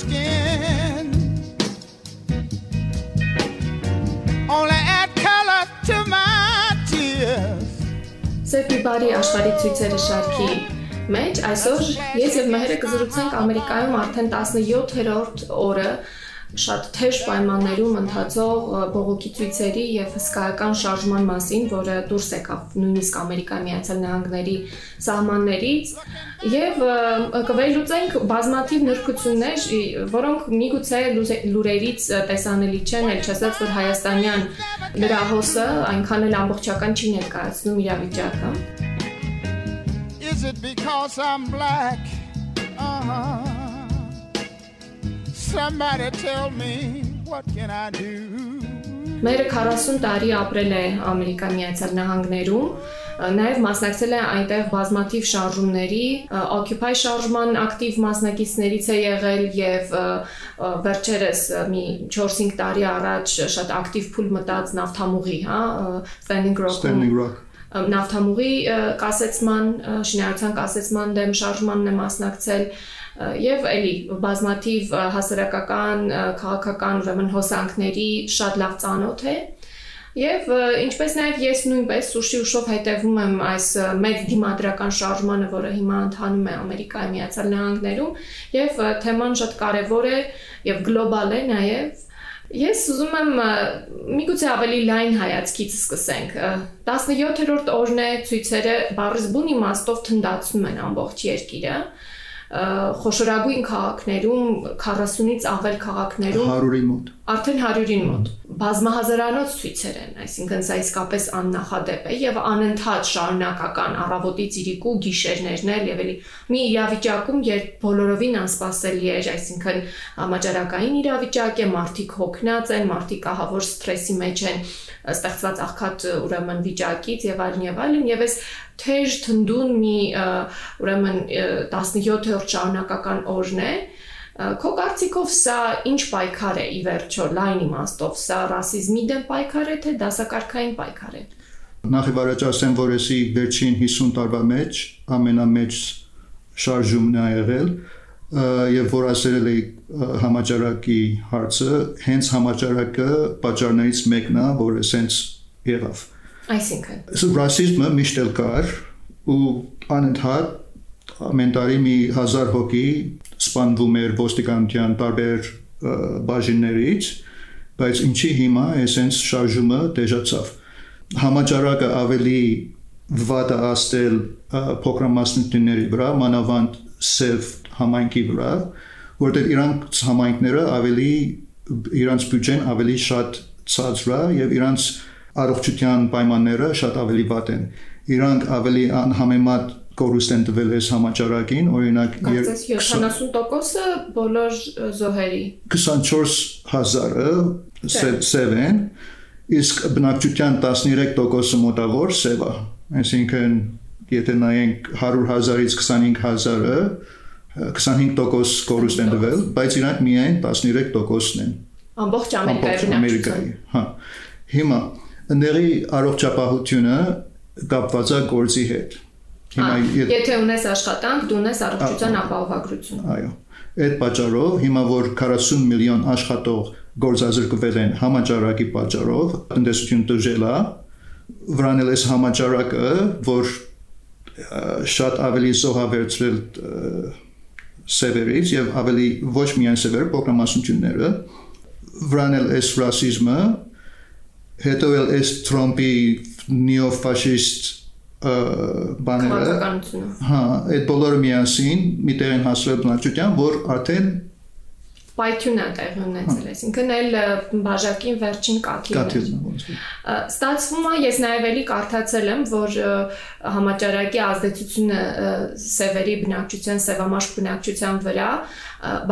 skin. Only add color to my tears. Սեփի բարի աշխարհի ցույցերը շարքի մեջ այսօր ես եւ Մհերը կզրուցենք Ամերիկայում արդեն 17-րդ օրը շատ թեժ պայմաններում ընթացող բողոքի ցույցերի եւ հսկայական շարժման մասին, որը դուրս եկավ նույնիսկ Ամերիկայի Միացյալ Նահանգների սահմաններից եւ կվերլուծենք բազմաթիվ նրբություններ, որոնք միգուցե լուրերից տեսանելի չեն, այլ չասած որ հայաստանյան լրահոսը այնքան էլ ամբողջական չի ներկայացնում իրավիճակը։ Is it because I'm black? Uh-huh. Somebody tell me what can I do? Մերը 40 տարի ապրել է Ամերիկա Միացյալ Նահանգներում, նաև մասնակցել է այնտեղ բազմաթիվ շարժումների, Occupy շարժման ակտիվ մասնակիցներից է եղել եւ վերջերս մի 4-5 տարի առաջ շատ ակտիվ փուլ մտած նավթամուղի, հա, Standing Rock Standing Rock նավթամուղի կասեցման, շինարարության կասեցման դեմ շարժմանն է մասնակցել եւ էլի բազմաթիվ հասարակական, քաղաքական ուրեմն հոսանքների շատ լավ ծանոթ է։ Եվ ինչպես նաև ես նույնպես սուշի ուշով հետևում եմ այս մեծ դիմադրական շարժմանը, որը հիմա ընթանում է Ամերիկայի Միացյալ Նահանգներում, եւ թեման շատ կարեւոր է եւ գլոբալ է նաև Ես ուզում եմ միգուցե ավելի լայն հայացքից սկսենք։ 17-րդ օրն է ցույցերը բառից բուն իմաստով թնդացնում են ամբողջ երկիրը խոշորագույն քաղաքներում 40-ից ավել քաղաքներում 100-ի մոտ արդեն 100-ին մոտ բազմահազարանոց ցույցեր են այսինքն սա իսկապես աննախադեպ է եւ անընդհատ շարունակական առավոտից իրիկու գիշերներն էլ եւ էլի մի իրավիճակում երբ բոլորովին անսպասելի է այսինքն համաճարակային իրավիճակ է մարդիկ հոգնած են մարդիկ ահավոր սթրեսի մեջ են ստեղծված աղքատ ուրեմն վիճակից եւ այլն եւ այլն եւ այս թեժ թնդուն մի ուրեմն 17-րդ շարունակական օրն է Քո կարծիքով սա ինչ պայքար է ի վերջո լայն իմաստով սա ռասիզմի դեմ պայքար է թե դասակարգային պայքար է? Նախ եւ առաջ ասեմ որ էսի վերջին 50 տարվա մեջ ամենամեծ շարժումն է եղել եւ որ ասել էի համաճարակի հարցը հենց համաճարակը պատճառներից մեկն է որ էսենց եղավ Այսինքն Սա ռասիզմը միշտ էլ կար ու անընդհատ ամեն տարի մի 1000 հոգի սպանվում էր ոստիկանության տարբեր բաժիններից, բայց ինչի հիմա էսենց շարժումը դեժացավ։ Համաճարակը ավելի վատ է աստել փոքրամասնությունների վրա, մանավանդ սև համայնքի վրա, որտեղ իրանք համայնքները ավելի իրանց բյուջեն ավելի շատ ցածր է եւ իրանց առողջության պայմանները շատ ավելի վատ են։ Իրանք ավելի անհամեմատ կորուստ են տվել այս համաճարակին, օրինակ 70%-ը բոլոր զոհերի 24000-ը սև են, իսկ բնակչության 13%-ը մոտավոր սև է։ Այսինքն, եթե նայենք 100.000-ից 25.000-ը 25% կորուստ են տվել, բայց իրանք միայն 13%-ն են։ Ամբողջ Ամերիկայի Ամերիկայի, հա։ Հիմա ների առողջապահությունը կապված է գործի հետ Հիմա եթե ունես աշխատանք, դու ունես առողջության ապահովագրություն։ Այո։ Այդ պատճառով հիմա որ 40 միլիոն աշխատող գործազրկվել են համաճարակի պատճառով, տնտեսություն դժել է, վրանել էս համաճարակը, որ շատ ավելի զոհավերցրել սևերից եւ ավելի ոչ միայն սևեր փոքրամասնությունները վրանել էս ռասիզմը հետո էլ էս Թրամփի նեոֆաշիստ բաները հա այդ բոլորը միասին մի տեղ են հասրել բնակչության որ արդեն պայթյուն է տեղ ունեցել, այսինքն էլ բաժակին վերջին կաթիլն է։ Ստացվում է, ես նաև էլի կարդացել եմ, որ համաճարակի ազդեցությունը սևերի բնակչության, սևամաշ բնակչության վրա,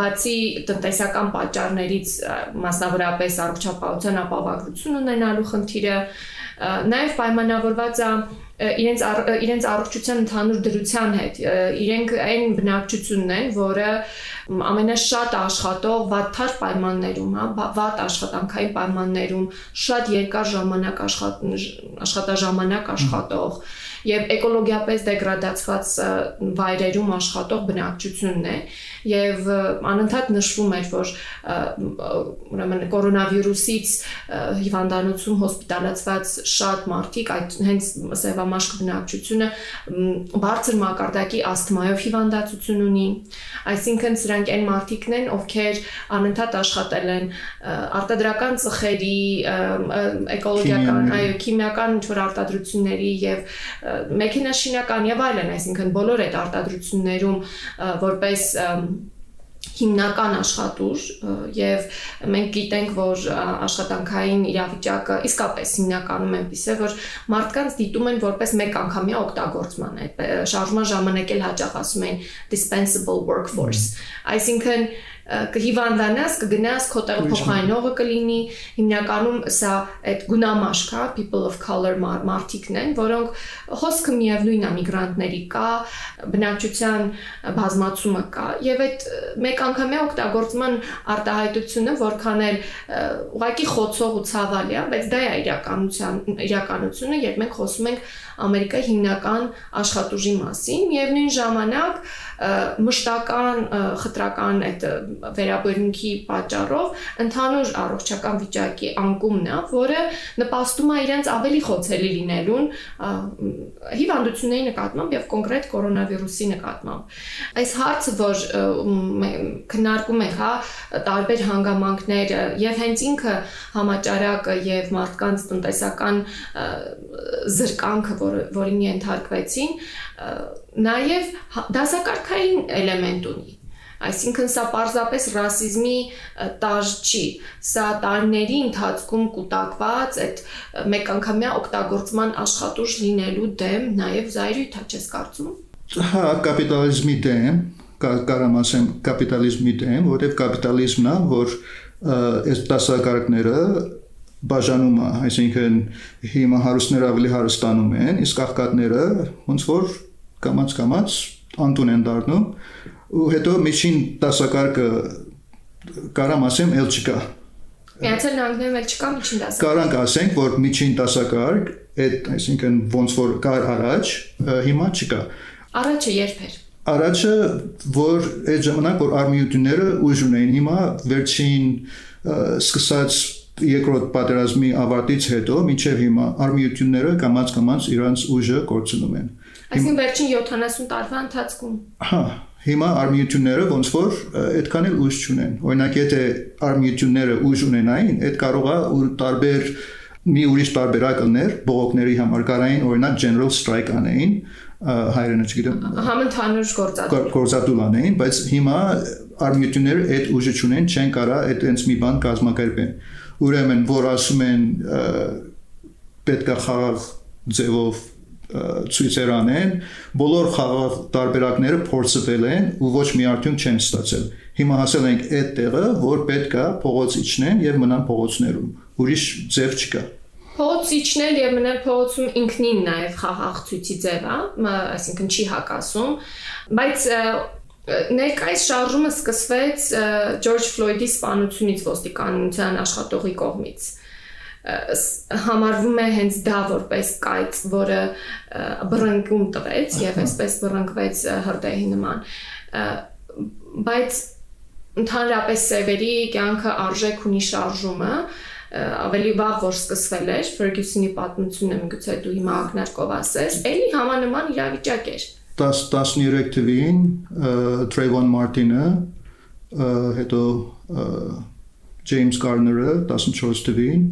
բացի տնտեսական պատճառներից, մասնավորապես առողջապահության ապահովագրություն ունենալու խնդիրը, նաև պայմանավորված է իրենց իրենց առողջության ընդհանուր դրության հետ իրենք այն բնակչությունն են, որը ամենաշատ աշխատող վատթար պայմաններում, հա, վատ աշխատանքային պայմաններում շատ երկար ժամանակ աշխատ աշխատաժամանակ աշխատող եւ էկոլոգիապես դեգրադացված վայրերում աշխատող բնակչությունն է եւ անընդհատ նշվում էր որ ուրեմն կորոնավիրուսից հիվանդանոցում հոսպիտալացված շատ մարդիկ այդ հենց սևամաշկ բնակչությունը բարձր մակարդակի ասթմայով հիվանդացություն ունի այսինքն սրանք այն մարդիկն են ովքեր անընդհատ աշխատել են արտադրական ծխերի էկոլոգիական այո քիմիական ինչ որ արտադրությունների եւ մեքենաշինական եւ այլն այսինքն բոլոր այդ արտադրություններում որպես հիմնական աշխատուր եւ մենք գիտենք որ աշխատանքային իրավիճակը իսկապես հիմնականում այնպես է որ մարդկանց դիտում են որպես մեկ անգամյա օգտագործման այդ շարժման ժամանակ էլ հաճախ ասում են dispensable workforce այսինքն կհիվանդանաս, կգնաս քո տեղը փոխանցողը կլինի, հիմնականում սա այդ գունամաշկ է, people of color մարդիկն են, որոնք հոսքը միևնույնն է միգրանտների կա, բնակչության բազմացումը կա եւ այդ մեկ անգամյա օգտագործման արտահայտությունը որքան էլ ուղակի խոցող ու ցավալի է, բայց դա է իրականության իրականությունը, երբ մենք խոսում ենք Ամերիկայի հիմնական աշխատուժի մասին, միևնույն ժամանակ մշտական խտրական այդ վերաբերմունքի պատճառով ընդհանուր առողջական վիճակի անկումն է, որը նպաստում է իրենց ավելի խոցելի լինելուն հիվանդությունների նկատմամբ եւ կոնկրետ կորոնավիրուսի նկատմամբ։ Այս հարցը, որ քննարկում ենք, հա, տարբեր հանգամանքներ եւ հենց ինքը համաճարակը եւ մարդկանց տնտեսական զրկանքը, որ որին ենթարկվեցին, նաև դասակարգային էլեմենտ ունի Այսինքն սա պարզապես ռասիզմի տաժ չի։ Սա տարիների ընթացքում կուտակված այդ մեկանգամյա օգտագործման աշխատուժ լինելու դեմ նաև զայրույթ է, չես կարծում։ Հա, կապիտալիզմի դեմ, կարամ ասեմ կապիտալիզմի դեմ, որովհետև կապիտալիզմն է, որ այս դասակարգները բաժանում է, այսինքն հիմա հարուստները ավելի հարստանում են, իսկ աղքատները ոնց որ կամած-կամած անտուն են դառնում ու հետո միջին դասակարգը կարամ ասեմ ել չկա Միացյալ Նահանգներում էլ չկա միջին դասակարգ։ Կարանք ասենք, որ միջին դասակարգ, այդ այսինքն ոնց որ կար առաջ, հիմա չկա։ Առաջը երբ էր։ Առաջը, որ այդ ժամանակ որ արմիությունները ուժ ունեին, հիմա վերջին սկսած երկրորդ պատերազմի ավարտից հետո մինչև հիմա արմիությունները կամած-կամած իրանց ուժը կորցնում են։ Այսինքն վերջին 70 տարվա ընթացքում։ Հա, հիմա արմիությունները ոնց որ այդքան էլ ուժ չունեն։ Օրինակ, եթե արմիությունները ուժ ունենային, այդ կարող է ու տարբեր մի ուրիշ տարբերակ լներ բողոքների համար կարային օրինակ general strike անեին հայրենը չգիտեմ համընդհանուր գործատու գործատու անեին բայց հիմա արմիությունները այդ ուժը չունեն չեն կարա այդ այնց մի բան կազմակերպեն ուրեմն որ ասում են պետքա խաղաղ ձևով ցույցեր անեն, բոլոր խաղաղ տարբերակները փորձվել են ու ոչ մի արդյունք չեն ստացել։ Հիմա հասել ենք այդ տեղը, որ պետքա փողոց իջնեն եւ մնան փողոցներում։ Ուրիշ ձև չկա։ Փողոց իջնել եւ մնալ փողոցում ինքնին նաեւ խաղաղ ցույցի ձև է, այսինքն չի հակասում, բայց Ներկայիս շարժումը սկսվեց Ջորջ Ֆլոյդի սպանությունից ոստիկանության աշխատողի կողմից համարվում է հենց դա որպես կայծ, որը բռնկում տվեց եւ այսպես բռնկվեց հրդեհի նման։ Բայց ընդհանրապես սևերի կյանքը արժեք ունի շարժումը, ավելի վաղ որ սկսվել էր Ferguson-ի պատմությունը միգուցե դու հիմա ակնարկով ասես, ելի համանման իրավիճակ էր։ 10 13 թվին Trayvon Martin-ը հետո James Garner-ը 14 թվին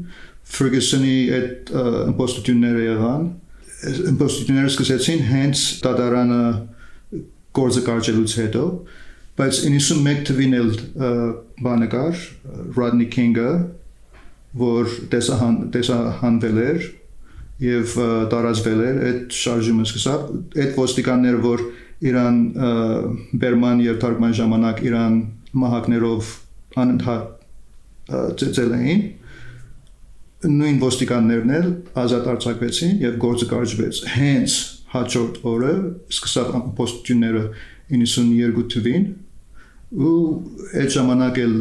Ferguson-ի այդ իմպոստությունները եղան իմպոստությունները սկսեցին հենց դատարանը գործը կարճելուց հետո բայց 91 թվին էլ բանը կար Rodney King-ը որ տեսահան տեսահանվել էր եւ տարածվել էր այդ շարժումը սկսավ այդ ոստիկանները որ Իրան Բերման եւ Թարգման ժամանակ Իրան մահակներով անընդհատ ծեծել էին նույն ոստիկաններն էլ ազատ արձակվեցին եւ գործը կարճվեց հենց հաջորդ օրը սկսավ ամփոստությունները 92 թվին ու այդ ժամանակ էլ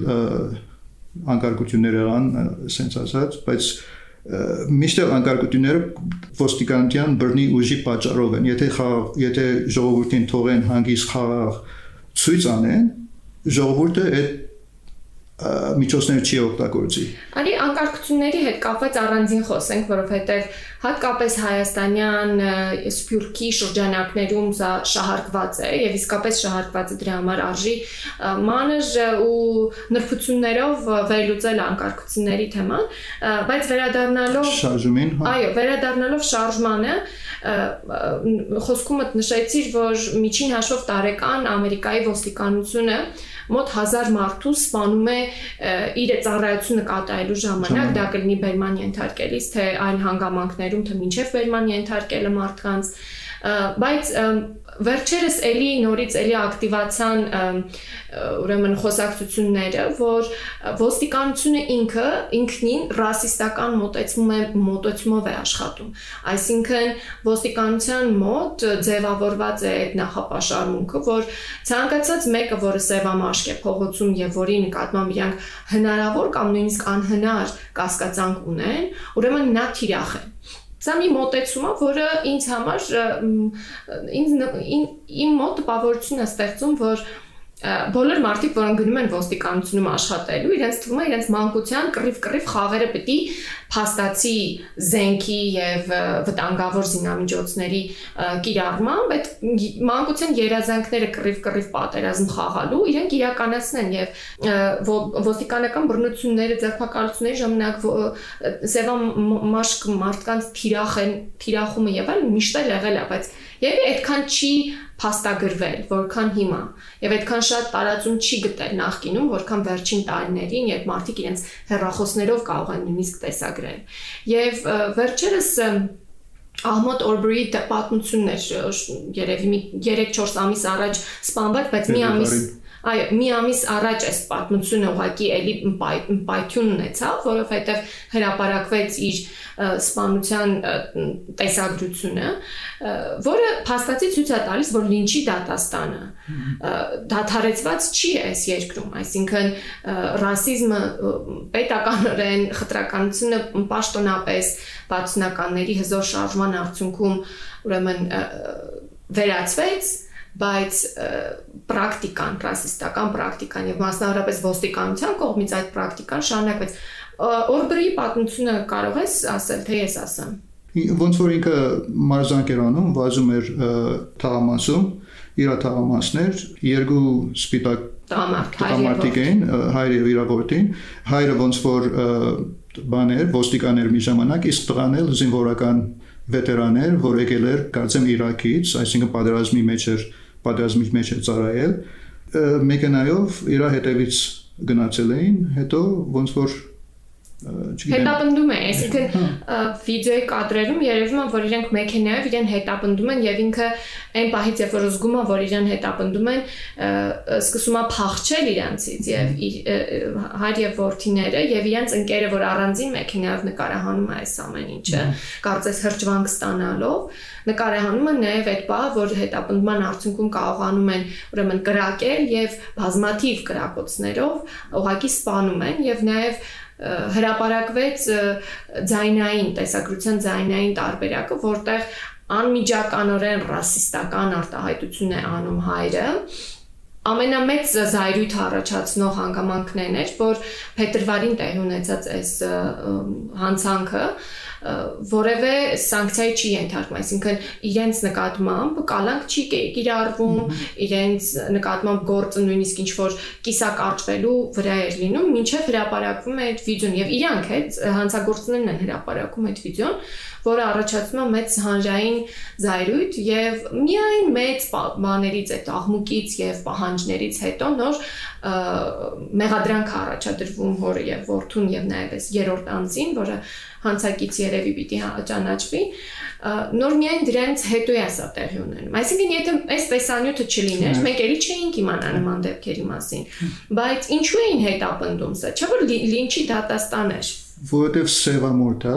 անկարգություններ եղան, ասենց ասած, բայց միշտ անկարգությունները ոստիկանության բռնի ուժի պատճառով են։ Եթե խաղ, եթե ժողովրդին թողեն հանգիստ խաղաղ ցույց անեն, ժողովուրդը այդ միջոցներ չի օգտագործի։ Ալի անկարգությունների հետ կապված առանձին խոսենք, որովհետև հատկապես հայաստանյան սփյուռքի շրջանակներում սա շահարկված է եւ իսկապես շահարկված է դրա համար արժի մանր ու նրբություններով վերլուծել անկարգությունների թեման, բայց վերադառնալով շարժումին, հա։ Այո, վերադառնալով շարժմանը խոսքումդ նշեցիր, որ միջին հաշվով տարեկան Ամերիկայի ոստիկանությունը մոտ 1000 մարդու սպանում է իր ծառայությունը կատարելու ժամանակ, դա կլինի բերման ենթարկելիս, թե այլ հանգամանքներում, թե մինչև բերման ենթարկելը մարդկանց, բայց վերջերս էլի նորից էլի ակտիվացան ուրեմն խոսակցությունները, որ ոստիկանությունը ինքը ինքնին ռասիստական մոտեցում է մոտեցումով է աշխատում։ Այսինքն ոստիկանության մոտ ձևավորված է այդ նախապաշարմունքը, որ ցանկացած մեկը, որը սևամաշկ է փողոցում եւ որի նկատմամբ իրանք հնարավոր կամ նույնիսկ անհնար կասկածանք ունեն, ուրեմն նա թիրախ է Սա մի մոտեցում է, որը ինձ համար ինձ իմ մոտ տպավորություն է ստեղծում, որ բոլոր մարդիկ, որոնք գնում են ոստիկանությունում աշխատելու, իրենց թվում է իրենց մանկության կռիվ-կռիվ խաղերը է փաստացի զենքի եւ վտանգավոր զինամիջոցների կիրառմամբ այդ մանկության երազանքները կռիվ-կռիվ պատերազմ խաղալու իրենք իրականացնեն եւ ոստիկանական բռնությունները ձերբակալությունների ժամանակ սևամաշկ մարդկանց թիրախ են թիրախումը եւ այլն միշտ էլ եղել է, բայց Եվ այդքան չի փաստագրվել, որքան հիմա։ Եվ այդքան շատ տարածում չի գտել նախկինում, որքան վերջին տարիներին, երբ մարդիկ իրենց հերախոսներով կարող են նույնիսկ տեսագրել։ Եվ վերջերս Ահմոդ Օրբրի պատմություններ երևի մի 3-4 ամիս առաջ սպանված, բայց մի ամիս Այո, մի ամիս առաջ այս պատմությունը ուղակի էլի պայթյուն ունեցավ, որովհետև հրապարակվեց իր սպանության տեսագրությունը, որը փաստացի ցույց է տալիս, որ լինչի դատաստանը դադարեցված չի այս երկրում, այսինքն ռասիզմը պետականորեն խտրականությունը պաշտոնապես 60-ականների հզոր շարժման արդյունքում ուրեմն վերացվեց բայց պրակտիկան, ռասիստական պրակտիկան եւ մասնավորապես ոստիկանության կողմից այդ պրակտիկան շարունակվեց։ Օրբրի պատմությունը կարող ես ասել, թե ես ասեմ։ Ոնց որ ինքը մարզանք էր անում, վազում էր թաղամասում, իր թաղամասներ, երկու սպիտակ տղամարդիկ էին, հայր եւ իրավորտին, հայրը ոնց որ բաներ, ոստիկաներ մի ժամանակ, իսկ տղան էլ զինվորական վետերաներ, որ եկել էր, կարծեմ Իրաքից, այսինքն պատերազմի մեջ էր պատերազմի մեջ է ծառայել, մեքենայով իր հետևից գնացել էին, հետո ոնց որ հետապնդում է, այսինքն վիդեոյի կադրերում երևում է, որ իրենք մեքենայով իրեն հետապնդում են եւ ինքը այն պահից, երբ որ զգում է, որ իրեն հետապնդում են, սկսում է փախչել իրանցից եւ հայր եւ որդիները եւ իրենց ընկերը, որ առանձին մեքենայով նկարահանում է այս ամեն ինչը, կարծես հրճվանք ստանալով, նկարահանում են նաեւ այդ բա, որ հետապնդման արդյունքում կարողանում են ուրեմն կրակել եւ բազմաթիվ կրակոցներով ուղակի սպանում են եւ նաեւ հրապարակվեց ձայնային տեսագրության ձայնային տարբերակը, որտեղ անմիջականորեն ռասիստական արտահայտություն է անում հայրը ամենամեծ զայրույթ առաջացնող հանգամանքներն էր, որ փետրվարին տեղի ունեցած այս հանցանքը որևէ սանկցիայի չի ենթարկվում, այսինքն իրենց նկատմամբ կալանք չի կիրառվում, իրենց նկատմամբ գործը նույնիսկ ինչ որ կիսակարճվելու վրա էր լինում, ինչև հրապարակվում է այդ վիդեոն եւ իրանք այդ հանցագործներն են հրապարակում այդ վիդեոն, որը առաջացնում է մեծ հանրային զայրույթ եւ միայն մեծ բաներից այդ աղմուկից եւ պահանջներից հետո նոր մեղադրանք առաջադրվում հորը եւ որդուն եւ նաեւ այս երրորդ անձին, որը հանցակից երևի պիտի հա, ճանաչվի, նոր միայն դրանց հետո է սա տեղի ունենում։ Այսինքն եթե այս տեսանյութը չլիներ, մենք էլի չէինք իմանա նման դեպքերի մասին, բայց ինչու էին հետապնդում սա։ Չէ՞ որ լինչի դատաստան էր։ Որովհետև սևամորթա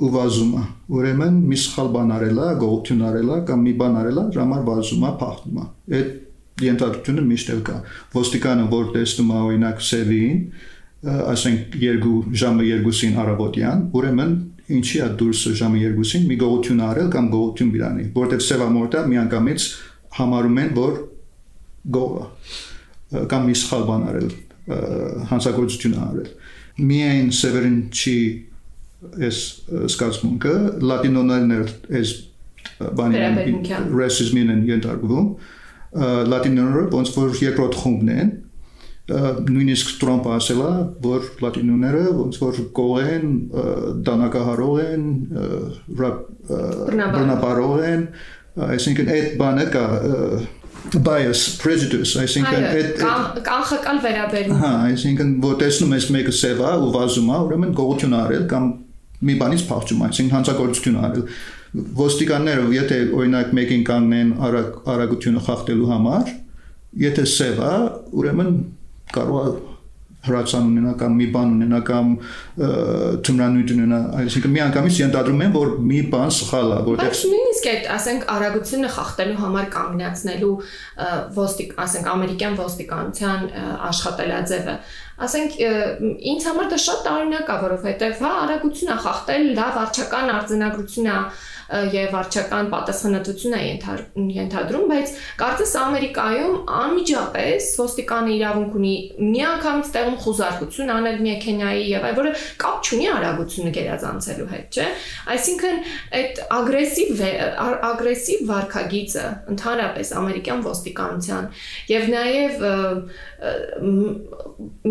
ու վազում է։ Ուրեմն մի սխալ բան արելա, գողություն արելա կամ մի բան արելա, ժամար վազում է, փախնում է։ Այդ ենթադրությունը միշտ էլ կա։ Ոստիկանը որ տեսնում է օրինակ սևին, ասենք երկու ժամը երկուսին առավոտյան, ուրեմն ինչի է դուրս ժամը երկուսին մի գողություն արել կամ գողություն բիրանի, որտեղ սևամորտա միանգամից համարում են, որ գողը կամ մի սխալ բան արել, հանցագործություն արել։ Միայն Սևերին չի այս սկացմունքը լատինոներն այս բանի racism-ին են ենթարկվում լատինոները ոնց որ երկրորդ խումբն են նույնիսկ Տրամպը ասել է, որ լատինոները ոնց որ կողեն, դանակահարող են, բռնաբարող են, այսինքն այդ բանը կա bias prejudice այսինքն այդ կանխակալ վերաբերում հա այսինքն որ տեսնում ես մեկը սև է ու վազում է ուրեմն գողություն արել կամ մի բանից փախչում այսինքն հանցագործություն արել ոստիկանները եթե օրինակ մեկին կանգնեն արագ արագությունը խախտելու համար եթե սև է ուրեմն կարող հրացան ունենա կամ մի բան ունենա կամ թմրանույթ ունենա այսինքն մի անգամից ենթադրում են որ մի բան սխալ է որտեղ Բայց նույնիսկ այդ ասենք արագությունը խախտելու համար կանգնացնելու ոստիկ ասենք ամերիկյան ոստիկանության աշխատելաձևը ասենք ինձ համար դա շատ տարօրինակ է որովհետև հա արագությունը խախտել լավ արչական արձանագրություն է եւ վարչական պատասխանատվություն է ենթադրում, բայց կարծես Ամերիկայում անմիջապես ոստիկանը իրավունք ունի միանգամից տեղում խոզարկություն անել մեքենայի եւ այլ, որը կապ չունի արագությունը գերազանցելու հետ, չէ։ Այսինքն այդ ագրեսիվ ագրեսիվ վարկագիծը ընդհանրապես ամերիկյան ոստիկանության եւ նաեւ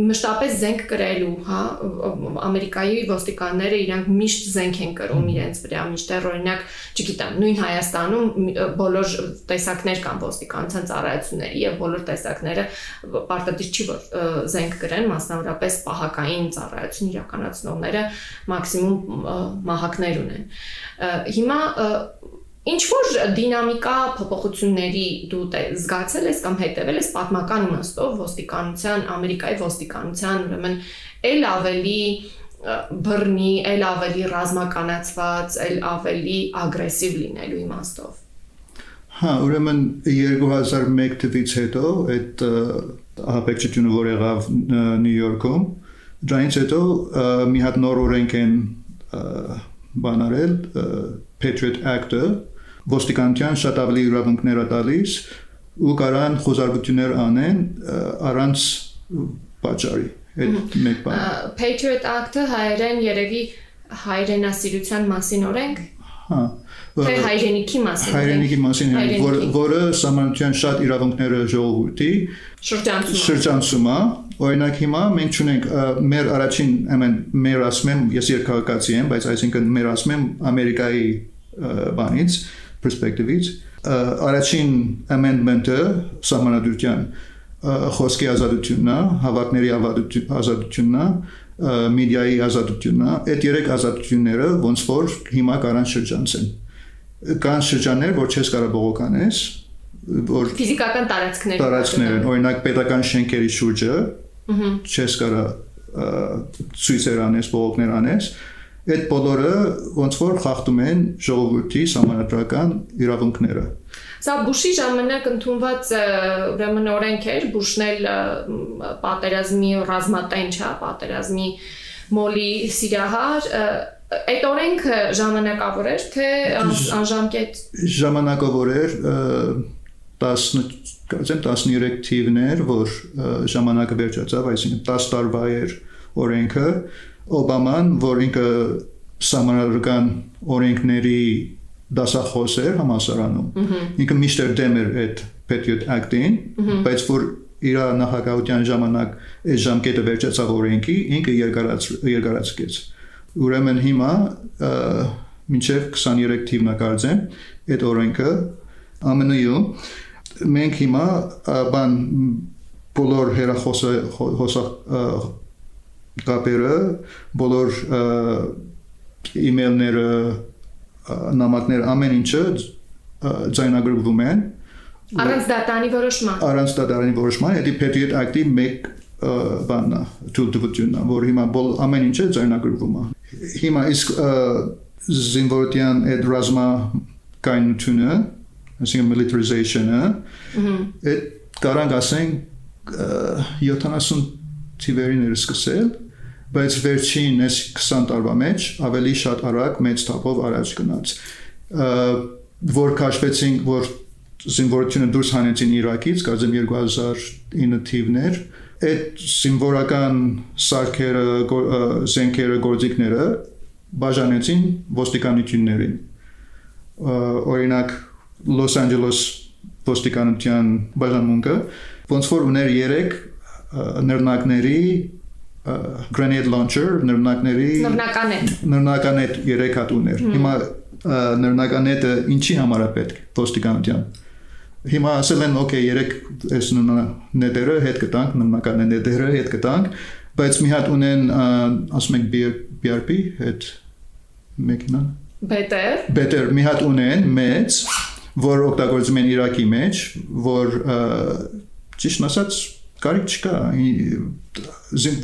մշտապես զենք կրելու, հա, Ամերիկայի ոստիկանները իրանք միշտ զենք են կրում իրենց վրա, միշտ օրինակ չգիտեմ, նույն Հայաստանում բոլոր տեսակներ կան ոստիկանության ծառայությունների եւ բոլոր տեսակները պարտադիր չի որ զենք գրեն, մասնավորապես պահակային ծառայություն իրականացնողները մաքսիմում մահակներ ունեն։ Հիմա Ինչ որ դինամիկա փոփոխությունների դու զգացել ես կամ հետևել ես պատմական իմաստով ոստիկանության, Ամերիկայի ոստիկանության, ուրեմն ել ավելի բռնի, ել ավելի ռազմականացված, ել ավելի ագրեսիվ լինելու իմաստով։ Հա, ուրեմն 2001 թվից հետո այդ ահաբեկչությունը, որ եղավ Նյու Յորքում, դրանից հետո մի հատ նոր օրենք են բանարել Patriot Act-ը, ոստիկանության շատ ավելի իրավունքներ տալիս ու կարան խոզարկություններ անեն առանց պատճառի այդ մեկ բան։ Patriot Act-ը հայերեն երևի հայրենասիրության մասին օրենք։ Հա։ Թե հայրենիքի մասին։ Հայրենիքի մասին, որ որը համանության շատ իրավունքները ժողովրդի շրջանցում շրջանցում է։ Օրինակ հիմա մենք ունենք մեր առաջին, ամեն մեր ասում եմ, ես երկհարկացի եմ, բայց այսինքն մեր ասում եմ Ամերիկայի բանից, perspective-ից, առաջին amendment-ը համանadrության խոսքի ազատությունն է, հավաքների ազատությունն է, մեդիայի ազատությունն է, այդ երեք ազատությունները ոնց որ հիմա կարան շրջանցեն։ Կան շրջաններ, որ չես կարող բողոկանես, որ ֆիզիկական տարածքներ տարածքներ են, օրինակ պետական շենքերի շուրջը, չես կարող ցույցեր անես, բողոքներ անես, այդ բոլորը ոնց որ խախտում են ժողովրդի համանadrական իրավունքները։ Սա Բուշի ժամանակ ընդունված ուրեմն օրենք էր, Բուշն էլ պատերազմի ռազմատենչ է, պատերազմի մոլի սիրահար, այդ օրենքը ժամանակավոր էր, թե անժամկետ ժամանակավոր էր 10 կարծեմ 13 թիվն էր, որ ժամանակը վերջացավ, այսինքն 10 տարվա էր օրենքը, Օբաման, որ ինքը համանadrական օրենքների դասախոս էր համասարանում։ Ինքը միշտ դեմ էր այդ Patriot Act-ին, բայց որ իր նախագահության ժամանակ այս ժամկետը վերջացավ օրենքի, ինքը երկարաց երկարացկեց։ Ուրեմն հիմա մինչև 23 թիվն ակարծեմ այդ օրենքը ԱՄՆ-ում մենք հիմա բան բոլոր հերախոսը հոսա կապերը, բոլոր email-ները նամակներ ամեն ինչը ձայնագրվում են առանց դատանի որոշման առանց դատանի որոշման դա Patriot Act-ի մեկ բանն է թույլտվությունն է որ հիմա բոլ ամեն ինչը ձայնագրվում է հիմա իսկ զինվորության այդ ռազմա կայնությունը ասենք militarization-ը այդ կարանք ասենք 70 թիվերին էր սկսել, բայց վերջին այս 20 տարվա մեջ ավելի շատ արագ մեծ թափով առաջ գնաց։ Որ քաշվեցին, որ զինվորությունը դուրս հանեցին Իրաքից, կարծեմ 2009 թիվներ, այդ զինվորական սարքերը, զենքերը, գործիքները բաժանեցին ոստիկանություններին։ Օրինակ Los Angeles ոստիկանության բաժանմունքը ոնց որ ուներ 3 նռնակների grenade launcher նռնակների նռնականետ նռնականետ 3 հատ ուներ։ Հիմա նռնականետը ինչի համար է պետք ոստիկանության։ Հիմա ասել են, օքեյ, երեք այս նետերը հետ կտանք, նռնական նետերը հետ կտանք, բայց մի հատ ունեն ասում ենք BRP հետ մեքենան Better Better մի հատ ունեն մեծ, որ օգտագործում են Իրաքի մեջ, որ ճիշտ ասած կարիք չկա։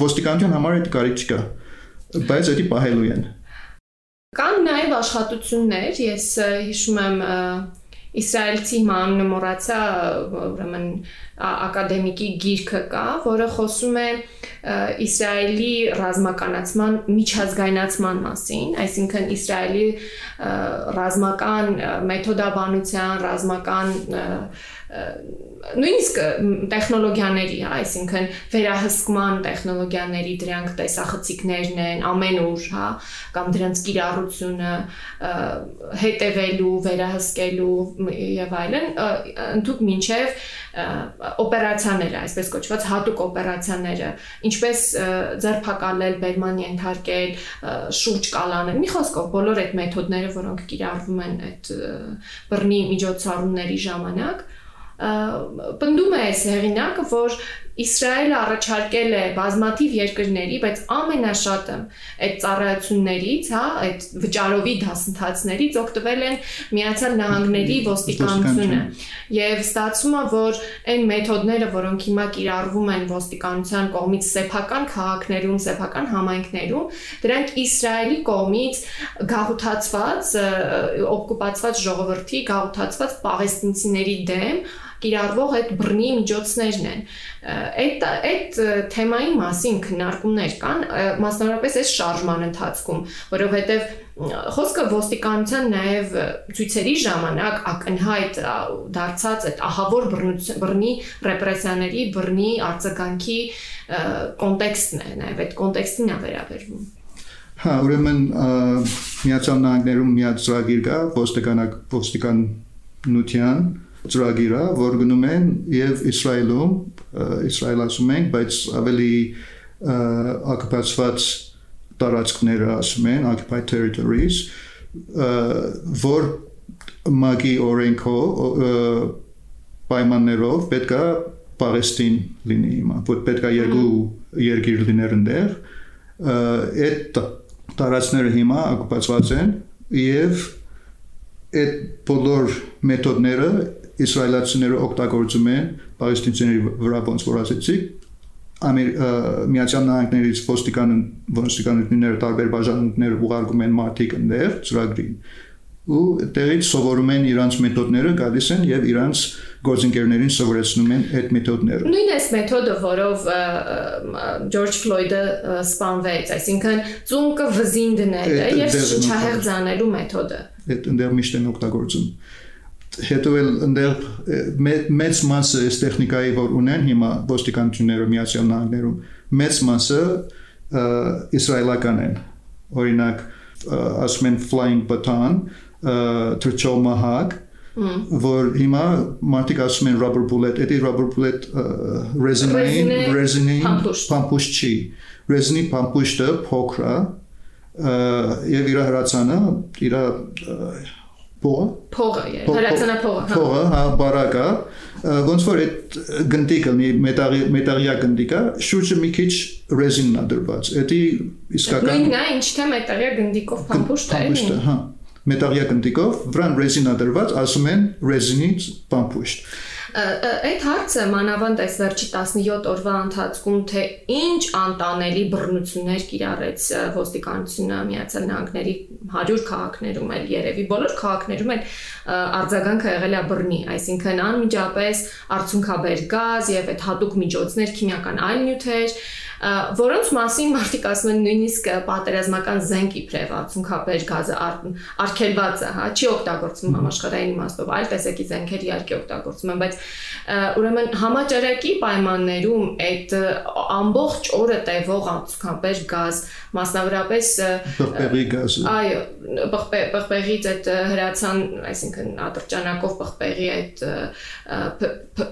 Ոստիկանության համար այդ կարիք չկա։ Բայց դա պահելու են։ Կան նաև աշխատություններ, ես հիշում եմ իսրայելցի մանունը մոռացա, ուրեմն ակադեմիկի գիրքը կա, որը խոսում է Իսրայելի ռազմականացման միջազգայնացման մասին, այսինքն Իսրայելի ռազմական մեթոդաբանության, ռազմական նույնիսկ տեխնոլոգիաների, հա, այսինքն վերահսկման տեխնոլոգիաների դրանք տեսախցիկներն են ամենուր, հա, կամ դրանց կիրառությունը հետևելու, վերահսկելու եւ այլն, ընդհանուր մինչեւ օպերացիաները, այսպես կոչված հատուկ օպերացիաները, ինչպես ձերբակալել, բերման ենթարկել, շուրջ կալանել։ Մի խոսքով բոլոր այդ մեթոդները, որոնք կիրառվում են այդ բռնի միջոցառումների ժամանակ, պնդում է այս հեղինակը, որ Իսրայելը առաջարկել է բազմաթիվ երկրների, բայց ամենաշատը այդ ծառայություններից, հա, այդ վճարովի դասընթացներից օգտվել են Միացյալ Նահանգների ոստիկանությունը։ Եվ ստացվում է, որ այն մեթոդները, որոնք հիմա կիրառվում են ոստիկանության կողմից սեփական քաղաքներում, սեփական համայնքներում, դրանք Իսրայելի կողմից գաղութացված, օկուպացված ժողովրդի գաղութացված պաղեստինցիների դեմ կիրառվող այդ բռնի միջոցներն են։ Այդ այդ թեմայի մասին քննարկումներ կան, մասնավորապես այս շարժման ընթացքում, որովհետև խոսքը ոստիկանության նաև ցույցերի ժամանակ ակնհայտ դարձած այդ ահավոր բռնի ռեպրեսիաների, բռնի արձագանքի կոնտեքստն է, նաև այդ կոնտեքստին է վերաբերվում։ Հա, ուրեմն Միացյալ Նահանգներում միած ծրագիր կա ոստիկանակ ոստիկանության ծրագիրը, որ գնում են եւ Իսրայելում, Իսրայել ասում ենք, բայց ավելի ակուպացված տարածքները ասում են, occupied territories, որ մագի օրենքով պայմաններով պետքա Պաղեստին լինի հիմա, որ պետքա երկու երկիր լիներ այնտեղ, այդ տարածքները հիմա ակուպացված են եւ այդ բոլոր մեթոդները իսրայելացիները օգտագործում են պաղեստինցիների վրա ոնց որ ասեցի Միացյալ Նահանգներից ոստիկան ոստիկանությունները տարբեր բաժանումներ ուղարկում են մարտիկ ընդեր ծրագրին ու տեղից սովորում են իրանց մեթոդները գալիս են եւ իրանց գործընկերներին սովորեցնում են այդ մեթոդները։ Նույն այս մեթոդը, որով Ջորջ Ֆլոյդը սպանվեց, այսինքն ծունկը վզին դնելը եւ չհեղձանելու մեթոդը։ Այդ ընդեր միշտ են օգտագործում հետո էլ այնտեղ մեծ մասը այս տեխնիկայի որ ունեն հիմա ոստիկանությունները Միացյալ Նահանգներում մեծ մասը իսրայելական են օրինակ ասում են flying baton թրչող մահակ որ հիմա մարդիկ ասում են rubber bullet, էդի rubber bullet resin-ին, resin-ին փամփուշտ չի։ Resin-ի փամփուշտը փոքր է եւ իր հրացանը իր փողը փողը հրացանափողը հա փողը հա բարակա ոնց որ այդ գնդիկը մի մետաղի մետաղյա գնդիկա շուրջը մի քիչ ռեզինն է դրված էդի իսկական նույնն է ինչ թե մետաղյա գնդիկով փամփուշտ է փամփուշտը հա մետաղյա գնդիկով վրան ռեզին է դրված ասում են ռեզինից փամփուշտ Այդ հարցը մանավանդ այս վերջի 17 օրվա ընթացքում թե ինչ անտանելի բռնություններ կիրառեց ոստիկանությունը Միացյալ Նահանգների 100 քաղաքներում էլ երևի բոլոր քաղաքներում էլ արձագանքը եղել է բռնի, այսինքն անմիջապես արցունքաբեր գազ եւ այդ հատուկ միջոցներ, քիմիական այլ նյութեր որոնց մասին մարդիկ ասում են նույնիսկ պատերազմական զենք իբրև ածունքաբեր գազը արկելված է, հա, չի օգտագործվում համաշխարհային իմաստով, այլ տեսակի զենքեր իհարկե օգտագործում են, բայց ուրեմն համաճարակի պայմաններում այդ ամբողջ օրը տևող ածունքաբեր գազ, մասնավորապես բղբեղի գազը։ Այո, բղբեղից այդ հրացան, այսինքն ատրճանակով բղբեղի այդ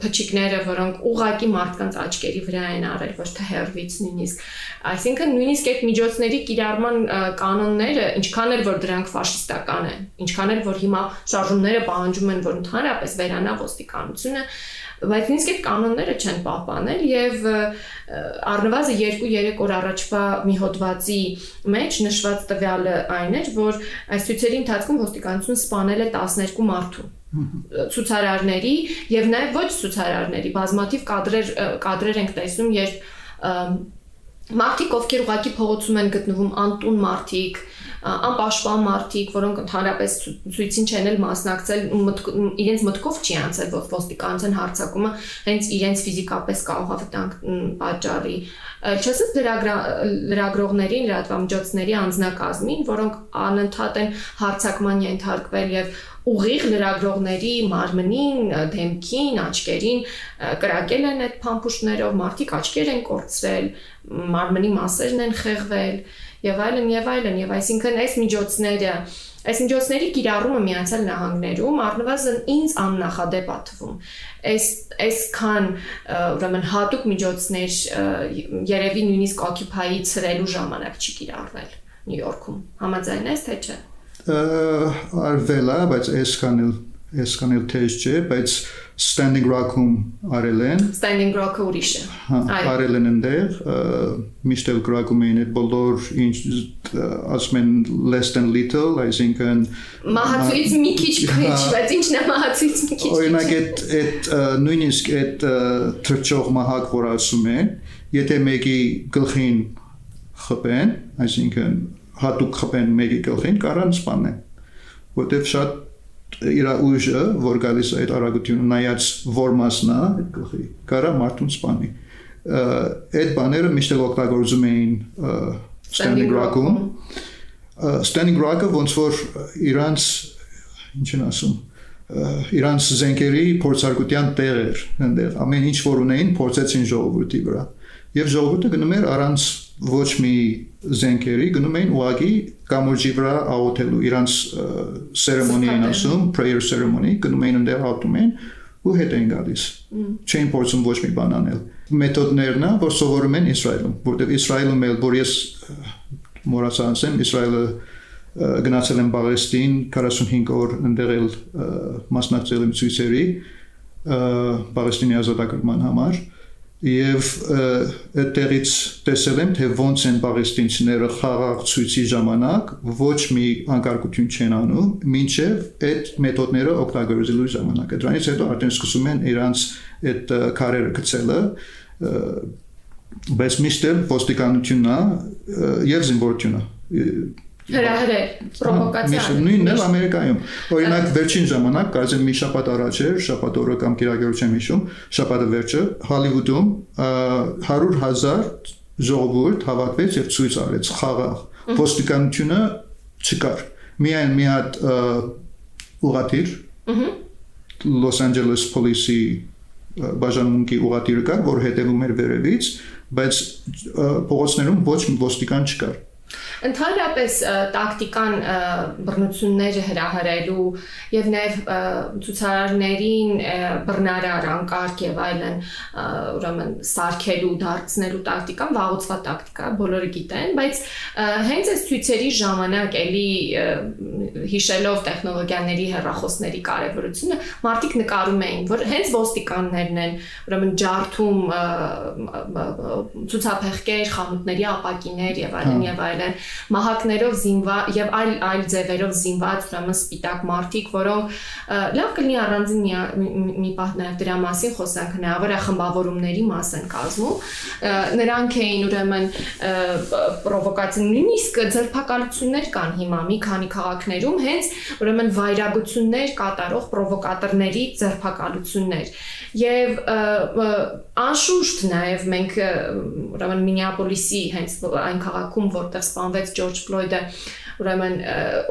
փչիկները, որոնք ուղակի մարդկանց աչքերի վրա են արել, ոչ թե հերվից նույնիսկ։ Այսինքն նույնիսկ այդ միջոցների կիրառման կանոնները, ինչքան էլ որ դրանք ֆաշիստական են, ինչքան էլ որ հիմա շարժումները պահանջում են, որ ընդհանրապես վերանա ոստիկանությունը, բայց նույնիսկ այդ կանոնները չեն պահպանել եւ առնվազն 2-3 օր առաջվա մի հոդվածի մեջ նշված տվյալը այն էր, որ այս ցույցերի ընթացքում ոստիկանությունը սպանել է 12 մարդու ցուցարարների եւ նաեւ ոչ ցուցարարների բազմաթիվ կադրեր կադրեր ենք տեսնում, երբ մարդիկ ովքեր ուղակի փողոցում են գտնվում անտուն մարդիկ, անպաշտպան մարդիկ, որոնք ընդհանրապես ցույցին չեն էլ մասնակցել, իրենց մտքով չի անցել ոստիկանության հարցակումը հենց իրենց ֆիզիկապես կողավտանք պատճառի չասես լրագրողներին, լրատվամիջոցների անձնակազմին, որոնք անընդհատ են հարցակման ենթարկվել եւ ուղիղ լրագրողների մարմնին, դեմքին, աչքերին կրակել են այդ փամփուշտներով, մարդիկ աչքեր են կորցրել, մարմնի մասերն են խեղվել եւ այլն եւ այլն եւ այսինքն այս միջոցները Այս միջոցների կիրառումը Միացյալ Նահանգներում առնվազն ինձ աննախադեպ է թվում։ Այս այսքան ուրեմն հատուկ միջոցներ երևի նույնիսկ Occupy-ի ցրելու ժամանակ չի կիրառվել Նյու Յորքում։ Համաձայն ես թե չէ։ Արվելա, բայց այսքան էլ այսքան էլ թեժ չէ, բայց Standing Rock-ում արել են։ Standing Rock-ը ուրիշ է։ Հա, արել են այնտեղ, միշտ էլ գրակում էին այդ բոլոր ինչ ասում են less than little, այսինքն մահացույց մի քիչ քիչ, հա։ բայց ինչն է մահացույց մի քիչ։ Օրինակ այդ այդ նույնիսկ այդ թրջող մահակ, որ ասում են, եթե մեկի գլխին խփեն, այսինքն հատուկ խփեն մեկի գլխին, կարան սպանեն որտեվ շատ իր ուժը, որ գալիս է այդ արագությունը նայած որ մասն է այդ գլխի, կարա մարդուն սպանի։ Այդ բաները միշտ օգտագործում էին standing rock-ում։ Standing rock-ը ոնց որ իրանց ինչ են ասում իրանց զենքերի փորձարկության տեղ էր այնտեղ ամեն ինչ որ ունեին փորձեցին ժողովրդի վրա եւ ժողովուրդը գնում էր առանց ոչ մի զենքերի գնում էին ուղագի կամուրջի վրա աղոթելու իրանց են ասում prayer ceremony գնում էին ընդեր աղոթում էին ու հետ են գալիս չէին փորձում ոչ մի բան անել մեթոդներն են որ սովորում են Իսրայելում որտեղ Իսրայելում էլ որ ես մոռացա ասեմ Իսրայելը գնացել եմ Պաղեստին 45 օր ընդեղ էլ մասնակցել եմ ցույցերի Պաղեստինի ազատագրման համար եւ այդտեղից տեսել եմ թե ոնց են պաղեստինցիները խաղաղ ցույցի ժամանակ ոչ մի անկարգություն չեն անում մինչեւ այդ մեթոդները օգտագործելու ժամանակը դրանից հետո արդեն սկսում են իրանց այդ քարերը գցելը բայց միշտ ոստիկանությունն է եւ զինվորությունը հրահրել, պրովոկացիա։ Նույնն էլ Ամերիկայում։ Օրինակ վերջին ժամանակ, կարծեմ մի շաբաթ առաջ էր, շաբաթ օրը կամ կիրակերություն հիշում, շաբաթը վերջը Հոլիվուդում 100.000 ժողովուրդ հավաքվեց եւ ցույց արեց խաղաղ։ Ոստիկանությունը չկար։ Միայն մի հատ ուղատիր Los Angeles Police-ի բաժանմունքի ուղատիրը կար, որ հետևում էր վերևից, բայց փողոցներում ոչ ոստիկան չկար։ Ընդհանրապես տակտիկան բռնությունները հրահրելու եւ նաեւ ցուցարարներին բռնարար անկարգ եւ այլն ուրեմն սարքելու, դարձնելու տակտիկան վաղուցվա տակտիկա, բոլորը գիտեն, բայց հենց այս ցույցերի ժամանակ էլի հիշելով տեխնոլոգիաների հեռախոսների կարևորությունը, մարդիկ նկարում էին, որ հենց ոստիկաններն են ուրեմն ջարդում ցուցափեղկեր, խանութների ապակիներ եւ այլն եւ այլն այլն, մահակներով զինված եւ այլ այլ ձևերով զինված ուրեմն սպիտակ մարդիկ, որոնք լավ կլինի առանձին մի պահ նաեւ դրա մասին խոսանք, հնարավոր է խմբավորումների մաս են կազմում։ Նրանք էին ուրեմն պրովոկացիա նույնիսկ ձերբակալություններ կան հիմա մի քանի քաղաքներում հենց ուրեմն վայրագություններ կատարող պրովոկատորների ձերբակալություններ եւ անշուշտ նաեւ մենք ուրեմն Մինեապոլիսի հենց այն քաղաքում որտեղ սպանվեց Ջորջ Ֆլոյդը ուրեմն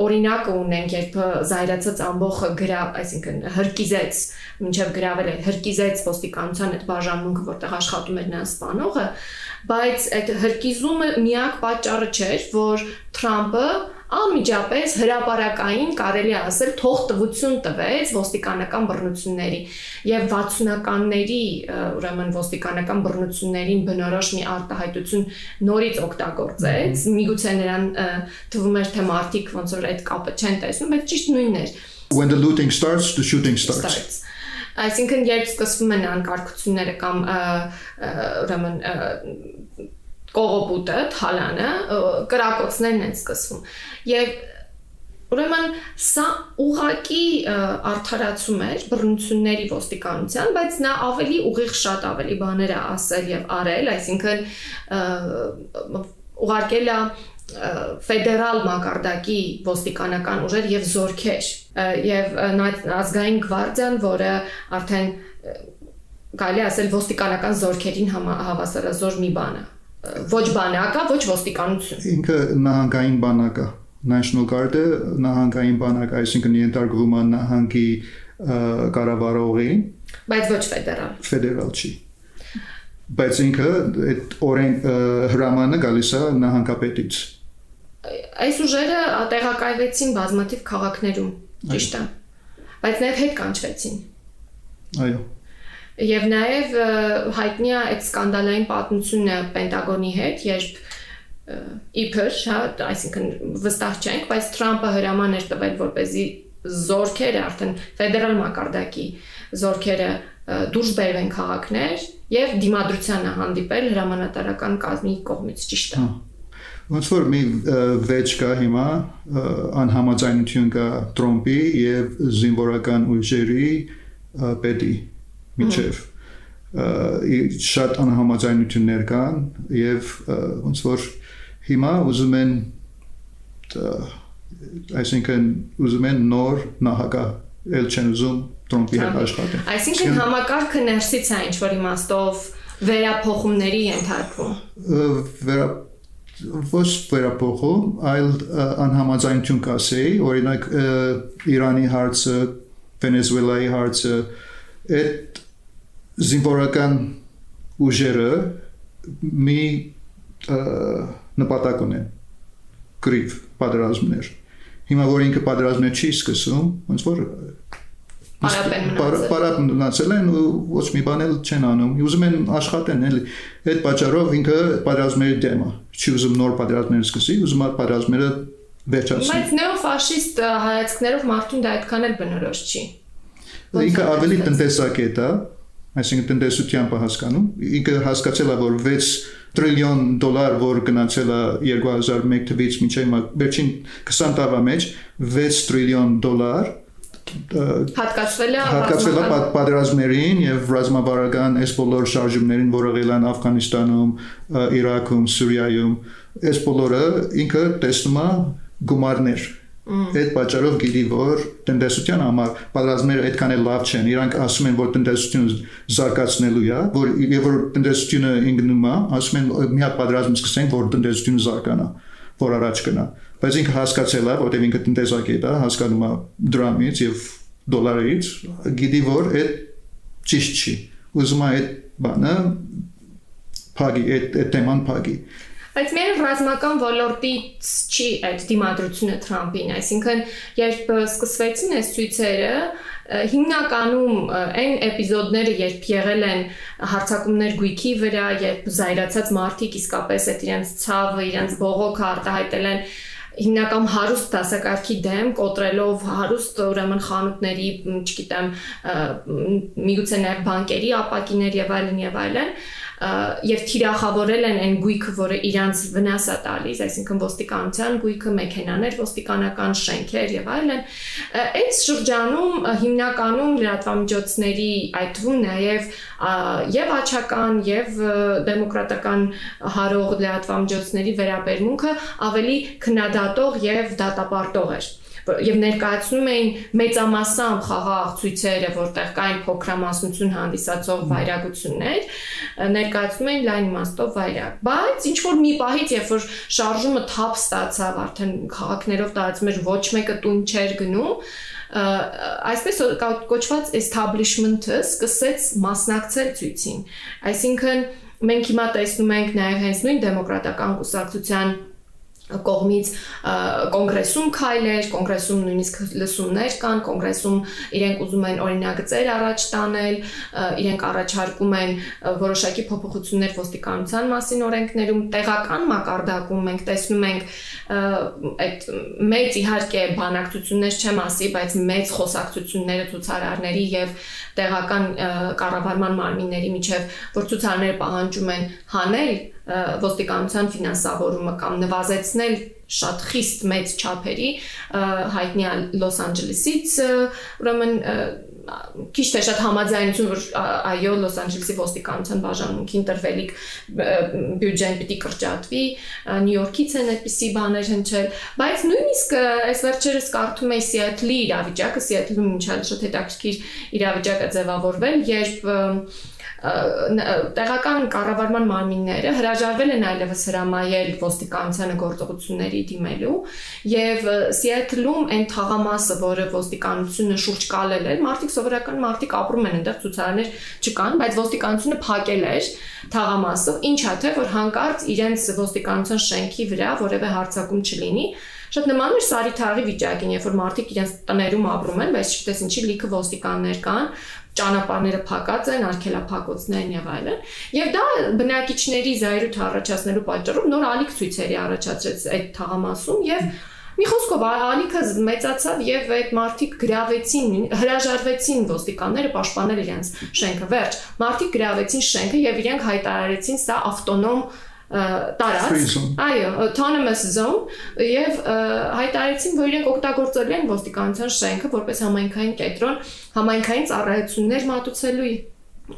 օրինակը ունենք երբ զայրացած ամբողը գրավ այսինքն հրկիզեց մինչև գրավել է հրկիզեց ոստիկանության այդ բաժանմունքը որտեղ աշխատում էր նա սպանողը բայց այդ հրկիզումը միակ պատճառը չէր որ Թրամփը անմիջապես հրաապարակային կարելի ասել թողտվություն տվեց ոստիկանական բռնությունների եւ 60-ականների ուրեմն ոստիկանական բռնություններին բնորոշ մի արտահայտություն նորից օգտագործեց միգուցե նրան թվում էր թե մարդիկ ոնց որ այդ կապը չեն տեսնում բայց ճիշտ նույնն էր when the looting starts the shooting starts, starts. Այսինքն երբ սկսվում են անկարգությունները կամ ուրեմն կողոպուտը, թալանը, կրակոցներն են սկսվում։ Եվ Ուրեմն սա ուղակի արդարացում էր բռնությունների ոստիկանության, բայց նա ավելի ուղիղ շատ ավելի բաներ է ասել եւ արել, այսինքն ուղարկել է ֆեդերալ մակարդակի ոստիկանական ուժեր եւ զորքեր եւ ազգային գվարդիան, որը արդեն կարելի ասել ոստիկանական զորքերին հավասարազոր մի բան է ոչ բանակա, ոչ ոստիկանություն։ Ինքը նահանգային բանակա։ National Guard-ը նահանգային բանակ, այսինքն ենթարկվում է նահանգի կառավարողին, բայց ոչ ֆեդերալ։ Ֆեդերալ չի։ Բայց ինքը այդ օրեն հրամանը գալիս է նահանգապետից։ Այս ուժերը տեղակայվեցին բազմաթիվ քաղաքներում, ճիշտ է։ Բայց նաև հետ կանչվեցին։ Այո Եվ նաև հայտնի է այդ սկանդալային պատմությունը Պենտագոնի հետ, երբ իբր, հա, այսինքն վստահ չենք, բայց Թրամփը հրաման էր տվել, որպեսզի զորքերը արդեն ֆեդերալ մակարդակի զորքերը դուրս բերվեն քաղաքներ եւ դիմադրությանը հանդիպել հրամանատարական կազմի կողմից ճիշտ է։ Ոնց որ մի վեճ կա հիմա անհամաձայնություն կա Թրամփի եւ զինվորական ուժերի պետի միջև շատ անհամաձայնություններ կան եւ ոնց որ հիմա ուզում են այսինքն ուզում են նոր նահագա ել չեն ուզում Տրամփի հետ աշխատել։ Այսինքն համակարգը ներսից է ինչ որ իմաստով վերափոխումների ենթարկվում։ Վերա ոչ վերափոխում, այլ անհամաձայնություն կասեի, օրինակ Իրանի հարցը, Վենեսուելայի հարցը, այդ զինվորական ուժերը մի նպատակ ունեն. Գրիվ պատերազմներ. Հիմա որ ինքը պատերազմներ չի սկսում ոնց որ Պարապ մնացել են ու ոչ մի բան էլ չեն անում։ Ուզում են աշխատեն էլի։ Այդ պատճառով ինքը պատերազմների դեմ է։ Չի ուզում նոր պատերազմներ սկսի, ուզում է պատերազմները վերջացնել։ Բայց նեոֆաշիստ հայացքներով մարդուն դա այդքան էլ բնորոշ չի։ Ինքը ավելի տնտեսակետ է, այսինքն տնտեսությամբ հասկանում։ Ինքը հասկացել է, որ 6 տրիլիոն դոլար, որ գնացել է 2001 թվականից մինչև վերջին 20 տարվա մեջ 6 տրիլիոն դոլար հատկացվել է հատկացվել է պատերազմներին եւ ռազմավարական այս բոլոր շարժումներին, որ եղել են Աֆղանիստանում, Իրաքում, Սուրիայում, այս բոլորը ինքը տեսնում է գումարներ Այդ պատճառով գիտի, որ տնտեսության համար պատրաստները այդքան էլ լավ չեն։ Իրանք ասում են, որ տնտեսությունը զարգացնելու է, որ եւ որ տնտեսությունը ինգնում է, ասում են մի հատ պատրաստում սկսենք, որ տնտեսությունը զարգանա, որ առաջ գնա։ Բայց ինքը հասկացել է, որտեղ ինքը տնտեսագետ է, հասկանում է դրամից եւ դոլարից, գիտի, որ այդ ճիշտ չի։ Ուզում է այդ բանը փագի, այդ թեման փագի։ Բայց մեր ռազմական ոլորտից չի այդ դիմադրությունը Թրամփին, այսինքն երբ սկսվեցին այս ցույցերը, հիմնականում այն էպիզոդները, երբ եղել են հարցակումներ գույքի վրա, երբ զայրացած մարդիկ իսկապես այդ իրենց ցավը, իրենց բողոքը արտահայտել են հիմնական հարուստ դասակարգի դեմ կոտրելով հարուստ ուրեմն խանութների, չգիտեմ, միգուցե նաև բանկերի ապակիներ եւ այլն եւ այլն, եւ թիրախավորել են այն գույքը, որը իրանց վնաս է տալիս, այսինքն ոստիկանության գույքը, մեքենաներ, ոստիկանական շենքեր եւ այլն։ Այդ շրջանում հիմնականում լրատվամիջոցների այդ թվում նաեւ եւ աչական եւ դեմոկրատական հարող լրատվամիջոցների վերաբերմունքը ավելի քննադատող եւ դատապարտող էր եւ ներկայացնում էին մեծամասամբ խաղաղ ցույցերը, որտեղ կային փոքրամասնություն հանդիսացող վայրագություններ, ներկայացնում էին լայն իմաստով վայրագ։ Բայց ինչ որ մի պահից, երբ որ շարժումը թափ ստացավ, արդեն քաղաքներով տարածում էր ոչ մեկը տուն չէր գնում, այսպես կոչված establishment-ը սկսեց մասնակցել ցույցին։ Այսինքն մենք հիմա տեսնում ենք նաև հենց նույն դեմոկրատական կուսակցության կողմից կոնգրեսում քայլեր, կոնգրեսում նույնիսկ լսումներ կան, կոնգրեսում իրենք ուզում են օրինագծեր առաջ տանել, իրենք առաջարկում են որոշակի փոփոխություններ ոստիկանության մասին օրենքներում, տեղական մակարդակում մենք տեսնում ենք այդ մեծ իհարկե բանակցություններ չեմ ասի, բայց մեծ խոսակցությունները ցուցարարների եւ տեղական կառավարման մարմինների միջև, որ ցուցարարները պահանջում են հանել ոստիկանության ֆինանսավորումը կամ նվազեցնել շատ խիստ մեծ չափերի հայտնի Լոս Անջելեսից ուրեմն քիչ թե շատ համաձայնություն որ այո Լոս Անջելեսի ոստիկանության բաժանմունքին տրվելիք բյուջեն պիտի կրճատվի Նյու Յորքից են այդպիսի բաներ հնչել բայց նույնիսկ այս վերջերս կարդում էի Սիեթլի իրավիճակը Սիեթլում ինչալ շատ հետաքրքիր իրավիճակ է ձևավորվել երբ տեղական կառավարման մարմինները հրաժարվել են այլևս հրամայել ոստիկանությանը գործողությունների դիմելու եւ Սիեթլում այն թաղամասը, որը ոստիկանությունը շուրջ կալել էր, մարդիկ սովորական մարդիկ ապրում են այնտեղ ցուցարարներ չկան, բայց ոստիկանությունը փակել էր թաղամասը, ինչա թե որ հանկարծ իրենց ոստիկանության շենքի վրա որևէ հարցակում չլինի շատ նման էր Սարի թաղի վիճակին, երբ որ մարդիկ իրենց տներում ապրում են, բայց չգիտես ինչի լիքը ոստիկաններ կան, ճանապարհները փակած են, արգելափակոցներն եւ այլն։ Եվ դա բնակիչների զայրույթ առաջացնելու պատճառով նոր ալիք ցույցերի առաջացրեց այդ թաղամասում եւ Մի խոսքով ալիքը մեծացավ եւ այդ մարդիկ գրավեցին, հրաժարվեցին ոստիկանները պաշտպանել իրենց շենքը։ Վերջ, մարդիկ գրավեցին շենքը եւ իրենք հայտարարեցին սա ավտոնոմ տարած, այո, autonomous zone եւ հայտարարեցին, որ իրենք օգտագործել են ոստիկանության շենքը որպես համայնքային կենտրոն, համայնքային ծառայություններ մատուցելու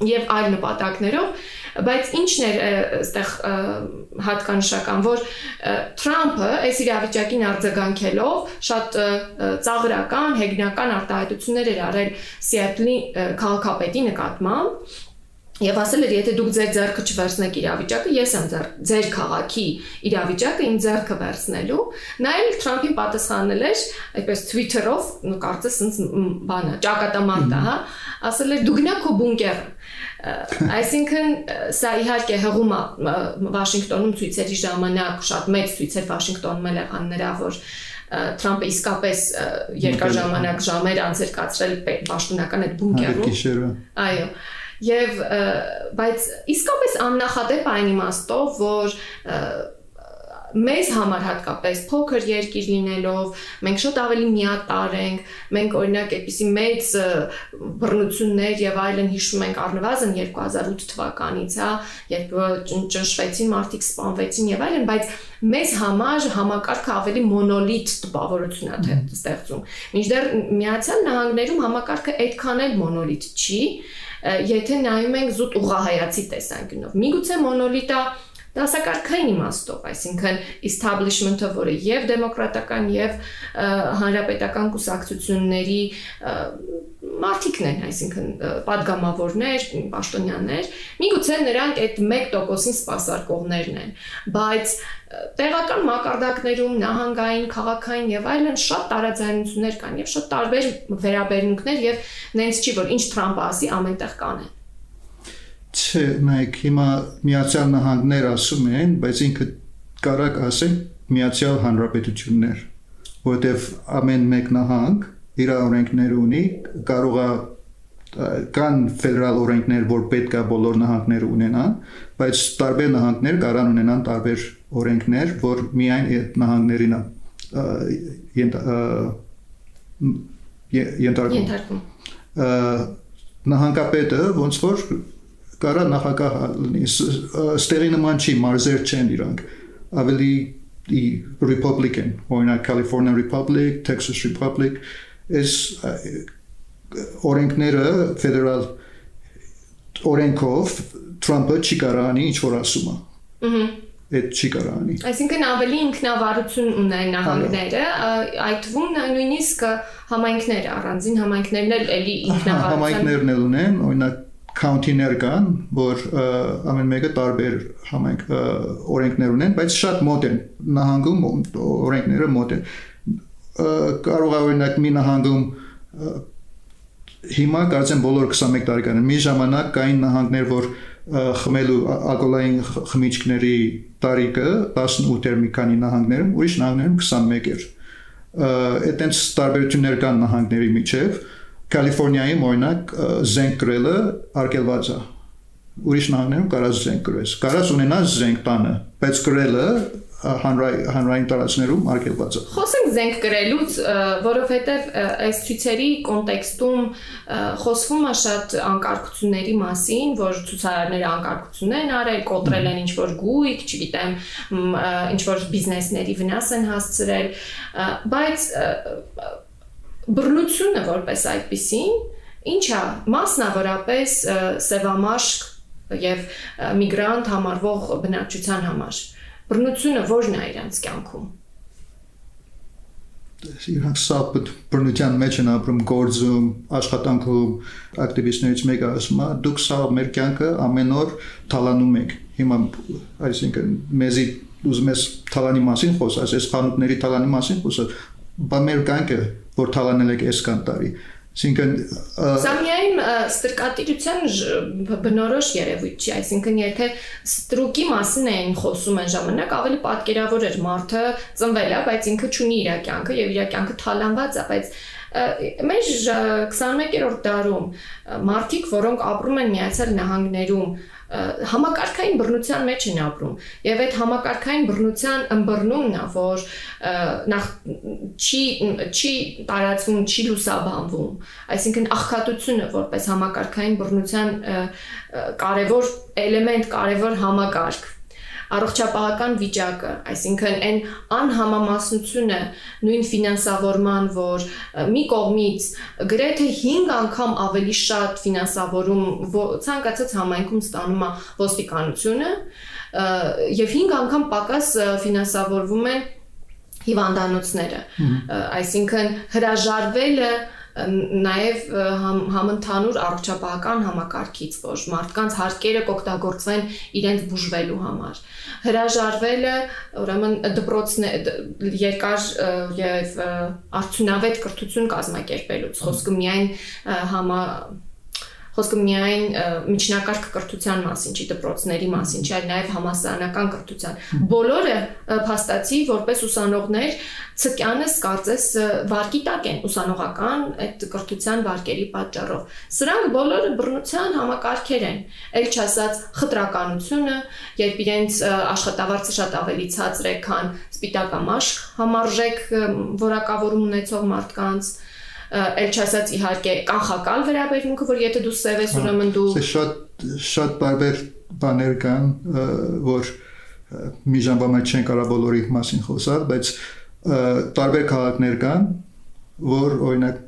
եւ այլ նպատակներով, բայց ինչն էր այստեղ հատկանշական, որ Թրամփը այս իրավիճակին արձագանքելով շատ ծաղրական, հեգնական արտահայտություններ էր արել Սիեթլի քաղաքապետի նկատմամբ Եվ ասել էր, եթե դուք ձեր ձեռքը չվերցնեք իրավիճակը, ես եմ ձեր ձեր քաղաքի իրավիճակը իմ ձեռքը վերցնելու։ Նա էլ Թրամփին պատասխանել էր, այդպես Twitter-ով, նո կարծես ինձ բանը, ճակատամարտա, հա, ասել էր դու գնա քո բունկերը։ Այսինքն սա իհարկե հղում է Վաշինգտոնում ցույցերի ժամանակ շատ մեծ ցույցեր Վաշինգտոնում էլ եղան նրա, որ Թրամփը իսկապես երկար ժամանակ ժամեր անց էր կացրել պաշտոնական այդ բունկերում։ Այո Եվ բայց իսկապես աննախադեպ այն իմաստով, որ մեզ համար հատկապես փոքր երկիր լինելով մենք շատ ավելի միատար ենք մենք օրինակ այդպիսի մեծ բռնություններ եւ այլն հիշում ենք առնվազն 2008 թվականից հա երբ ճնշվեցին մարդիկ սպանվեցին եւ այլն բայց մեզ համար համակարգը ավելի մոնոլիտ տպավորություն է ստեղծում մինչդեռ միացյալ նահանգներում համակարգը այդքան էլ մոնոլիտ չի եթե նայում ենք զուտ ուղղահայացի տեսանկյունով։ Միգուցե մոնոլիտա դասակարգային իմաստով, այսինքն establishment-ը, որը եւ դեմոկրատական եւ հանրապետական կուսակցությունների մարտիկն են, այսինքն падգամավորներ, պաշտոնյաներ, միգուցե նրանք այդ 1%-ին սпасարկողներն են, բայց տեղական մակարդակներում, նահանգային, քաղաքային եւ այլն շատ տարաձայնություններ կան եւ շատ տարբեր վերաբերմունքներ եւ նենց չի որ ինչ Թրամփը ասի ամենտեղ կան են։ Չէ, նայեք, հիմա Միացյալ Նահանգներ ասում են, բայց ինքը կարակ ասեն Միացյալ Հանրապետություններ, որտեվ ամեն մեկ նահանգ իր օրենքներ ունի, կարող է կան ֆեդերալ օրենքներ, որ պետք է բոլոր նահանգները ունենան, բայց տարբեր նահանգներ կարան ունենան տարբեր օրենքներ, որ միայն այդ նահանգներին ենթարկում։ Ենթարկում։ Նահանգապետը ոնց որ կարա նախագահ լինի ստեղի նման չի մարզեր չեն իրանք ավելի the Republican օրինակ California Republic, Texas Republic is օրենքները ֆեդերալ օրենքով Թրամփը չի կարանի ինչ որ ասում է։ Ահա այդ չի կարանի։ Այսինքն ավելի ինքնավարություն ունեն նահանգները, այդ թվում նույնիսկ համայնքները, առանձին համայնքներն էլ էլի ինքնավարություն։ Համայնքներն էլ ունեն, օրինակ county-ներ կան, որ ամեն մեկը տարբեր համայնք օրենքներ ունեն, բայց շատ մոտ են։ Նահանգում օրենքները մոտ են։ Կարող է օրինակ մի նահանգում հիմա կարծեմ բոլոր 21 տարեկան մի ժամանակ կային նահանգներ, որ խմելու ալկոհոլային խմիչքների տարիքը 18 էր մի քանի նահանգներում, ուրիշ նահանգներում 21 էր։ Այդտենց տարբերություններ կան նահանգների միջև։ Կալիֆոռնիայում օրինակ զենք գրելը արգելված է։ Ուրիշ նահանգներում կարաս զենք գրես։ Կարաս ունենաս զենք տանը, բայց գրելը հանրային տարածքներում արգելված է։ Խոսենք զենք գրելուց, որովհետև այս ցույցերի կոնտեքստում խոսվում է շատ անկարգությունների մասին, որ ցուցարարները անկարգություններ են արել, կոտրել են ինչ-որ գույք, չգիտեմ, ինչ-որ բիզնեսների վնաս են հասցրել, բայց բռնությունը որպես այդպեսին ինչա մասնավորապես սևամաշկ եւ միգրանտ համարվող բնակչության համար բռնությունը ո՞րն է իրանց կյանքում իրանք սապ բռնության մեջ են ապրում գործում աշխատանքում ակտիվիստներից մեկը ասում է դուք սա մեր կյանքը ամեն օր թալանում եք հիմա այսինքն մեզի ուզում ես թալանի մասին խոսած ես խանութների թալանի մասին խոսած բա մեր կյանքը որ թալանել եք այս կան տարի Այսինքն սա միայն ստրկատիրության բնորոշ երևույթ չի, այսինքն եթե ստրուկի մասին էին խոսում այն ժամանակ, ավելի պատկերավոր էր մարդը ծնվել է, բայց ինքը չունի իր կյանքը եւ իր կյանքը թալանված է, բայց մեր 21-րդ դարում մարդիկ, որոնք ապրում են Միացյալ Նահանգներում, համակարգային բռնության մեջ են ապրում եւ այդ համակարգային բռնության ըմբռնումն է որ նախ չի չի տարածվում չի լուսաբանվում այսինքն աղքատությունը որպես համակարգային բռնության կարևոր էլեմենտ կարևոր համակարգ առողջապահական վիճակը, այսինքն այն անհամամասնությունը նույն ֆինանսավորման, որ մի կողմից գրեթե 5 անգամ ավելի շատ ֆինանսավորում ցանկացած համայնքում ստանում է ոստիկանությունը եւ 5 անգամ պակաս ֆինանսավորվում են հիվանդանոցները այսինքն հրաժարվելը նաև համ, համընդհանուր առողջապահական համակարգից, որ մարդկանց հարկերը կօգտագործվեն իրենց բուժվելու համար։ Հրաժարվելը, ուրեմն դպրոցն երկար եւ արդյունավետ կրթություն կազմակերպելուց խոսքը միայն համա Խոսքը միայն միջնակարգ կրթության մասին չի, դպրոցների մասին չի, այլ նաև համասարանական կրթության։ Բոլորը փաստացի որպես ուսանողներ ցկյանս կարծես վարկի տակ են ուսանողական այդ կրթության վարկերի պատճառով։ Սրանք բոլորը բռնության համակարգեր են։ Էլ չասած խտրականությունը, երբ իրենց աշխատավարձը շատ ավելի ցածր է, քան սպիտակամաշկ համարժեք որակավորում ունեցող մարդկանց, էլ չասած իհարկե կանխակալ վերաբերմունքը, որ եթե դու սև ես, ուրեմն դու շատ շատ բարբեր բաներ կան, որ մի ժամվա մեջ չեն կարող բոլորի մասին խոսալ, բայց տարբեր քաղաքներ կան, որ օրինակ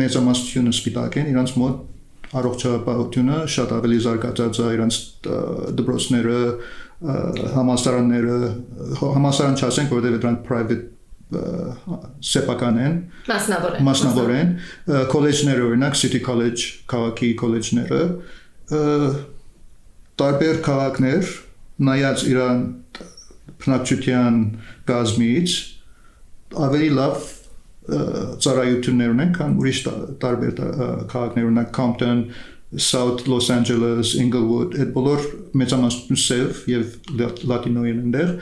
մեծամասնությունը սպիտակ են, իրանց մոտ առողջապահությունը շատ ավելի զարգացած է, իրանց դպրոցները, համալսարանները, համալսարան չասենք, որովհետև դրանք private սեփական են մասնավոր են մասնավոր են քոլեջները օրինակ City College քաղաքի քոլեջները տարբեր քաղաքներ նայած իրան բնակչության գազմից ավելի լավ ծառայություններ ունեն, քան ուրիշ տարբեր քաղաքներ, օրինակ Compton, South Los Angeles, Inglewood, այդ բոլոր մեծամասնություն սև եւ լատինոյեն ընդեղ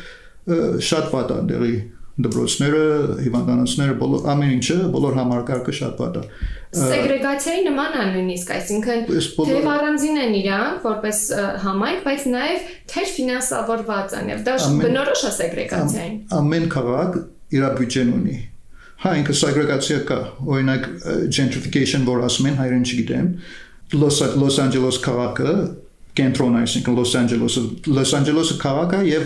շատ վատ է դերի դպրոցները, հիվանդանոցները, բոլոր ամեն ինչը, բոլոր համարկարգը շատ վատ է։ Սեգրեգացիայի նման է նույնիսկ, այսինքն թեև առանձին են իրանք որպես համայնք, բայց նաև թեր ֆինանսավորված են եւ դա բնորոշ է սեգրեգացիային։ Ամեն քաղաք իր բյուջեն ունի։ Հա, ինքը սեգրեգացիա կա։ Օրինակ gentrification, որ ասում են հայերեն չգիտեմ, Los Los Angeles քաղաքը կենտրոնը, այսինքն Լոս Անջելեսը, Լոս Անջելեսը քաղաքը եւ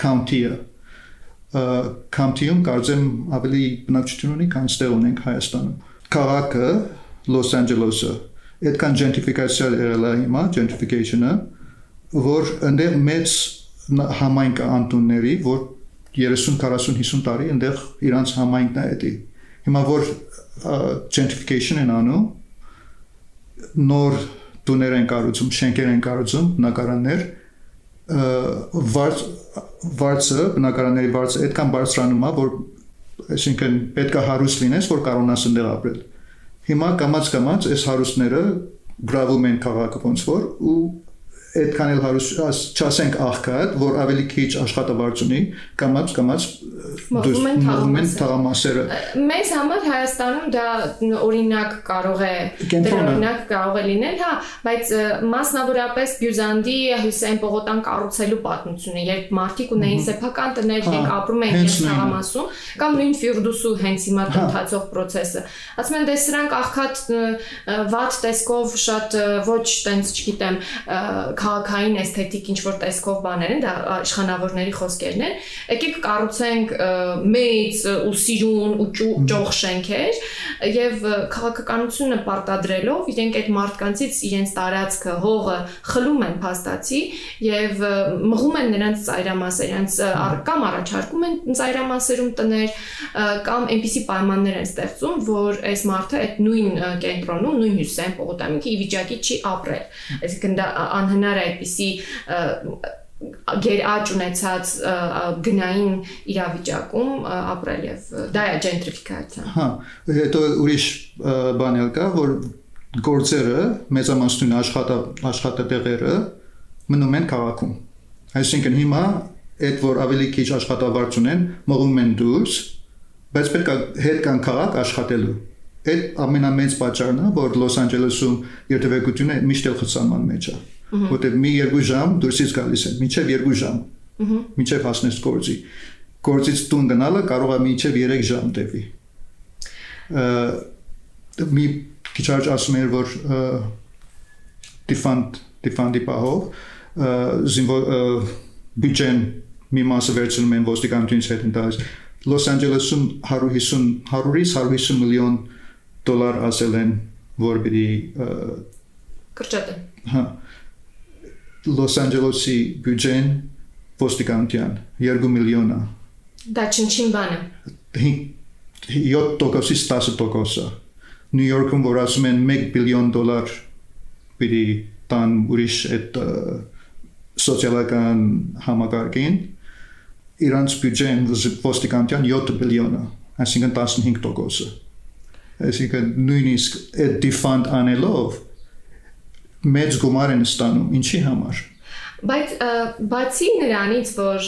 county-ը county-ում կարծեմ ավելի բնակչություն ունի, քան ստեղ ունենք Հայաստանում։ Քաղաքը Լոս Անջելեսը այդքան gentrification-ը եղել է հիմա, gentrification-ը, որ այնտեղ մեծ համայնք անտունների, որ 30, 40, 50 տարի այնտեղ իրանց համայնքն է էդի։ Հիմա որ gentrification են անում, նոր տուներ են կառուցում, շենքեր են կառուցում, բնակարաններ, վարձ վարձը, բնակարանների վարձը այդքան բարձրանում է, որ այսինքն պետքա հարուստ լինես, որ կարողանաս այնտեղ ապրել։ Հիմա կամած-կամած այս հարուստները գրավում են քաղաքը ոնց որ ու այդքան էլ հարուստ չասենք աղքատ, որ ավելի քիչ աշխատավարձ ունի, կամած կամած մղում են թաղամասերը։ Մեզ համար Հայաստանում դա օրինակ կարող է օրինակ կարող է լինել, հա, բայց մասնավորապես Բյուզանդի Հուսեին Պողոտան կառուցելու պատմությունը, երբ մարդիկ ունեին սեփական տներ, հա, երբ ապրում էին այս թաղամասում, կամ նույն Ֆյուրդուսու հենց հիմա հա։ ընթացող process-ը։ Ասում են, դե սրանք աղքատ վատ տեսքով շատ ոչ տենց, չգիտեմ, քաղաքային էսթետիկ ինչ որ տեսքով բաներ են, դա իշխանավորների խոսքերն են։ Եկեք կառուցենք մեծ ու սիրուն ու ճոխ շենքեր եւ քաղաքականությունը պարտադրելով իրենք այդ մարդկանցից իրենց տարածքը, հողը խլում են փաստացի եւ մղում են նրանց ծայրամասեր, իրենց կամ առաջարկում են ծայրամասերում տներ կամ այնպիսի պայմաններ են ստեղծում, որ այս մարդը այդ նույն կենտրոնում, նույն հյուսեն Պողոտամիկի ի վիճակի չի ապրել։ Այսինքն դա անհնար է այդպիսի գեր աճ ունեցած գնային իրավիճակում ապրել եւ դա է gentrification։ Հա, հետո ուրիշ բան էլ կա, որ գործերը մեծամասնություն աշխատա աշխատատեղերը մնում են քաղաքում։ Այսինքն հիմա այդ որ ավելի քիչ աշխատավարձ ունեն, մղում են դուրս, բայց պետք է հետ կան քաղաք աշխատելու։ Այդ ամենամեծ պատճառն է, որ Լոս Անջելեսում երթևեկությունը միշտ էլ խցանման մեջ է։ Որտեղ մի երկու ժամ դուրսից գալիս են, մինչև երկու ժամ։ Մինչև հասնես գործի։ Գործից տուն գնալը կարող է մինչև 3 ժամ տևի։ Մի քիչ առաջ ասում էր, որ դիֆանդ դիֆանդի պահով զինվոր բյուջեն մի մասը վերցնում են ոստիկանությունից հետ ընդհանրապես Լոս Անջելեսում 150 100-ից 150 միլիոն դոլար ասել են որ պիտի կրճատը։ հա Լոս Անջելեսի բյուջեն ոստիկանության 2 միլիոն է։ Դա չնչին բան է։ 7%-ից 10%-ը։ Նյու Յորքում որ ասում են 1 բիլիոն դոլար պիտի տան ուրիշ այդ սոցիալական համակարգին իրանց բյուջեն ոստիկանության 7 բիլիոն է, այսինքն 15%-ը։ Այսինքն նույնիսկ այդ դիֆանդ անելով մեծ գումար են ստանում, ինչի համար։ Բայց բացի նրանից, որ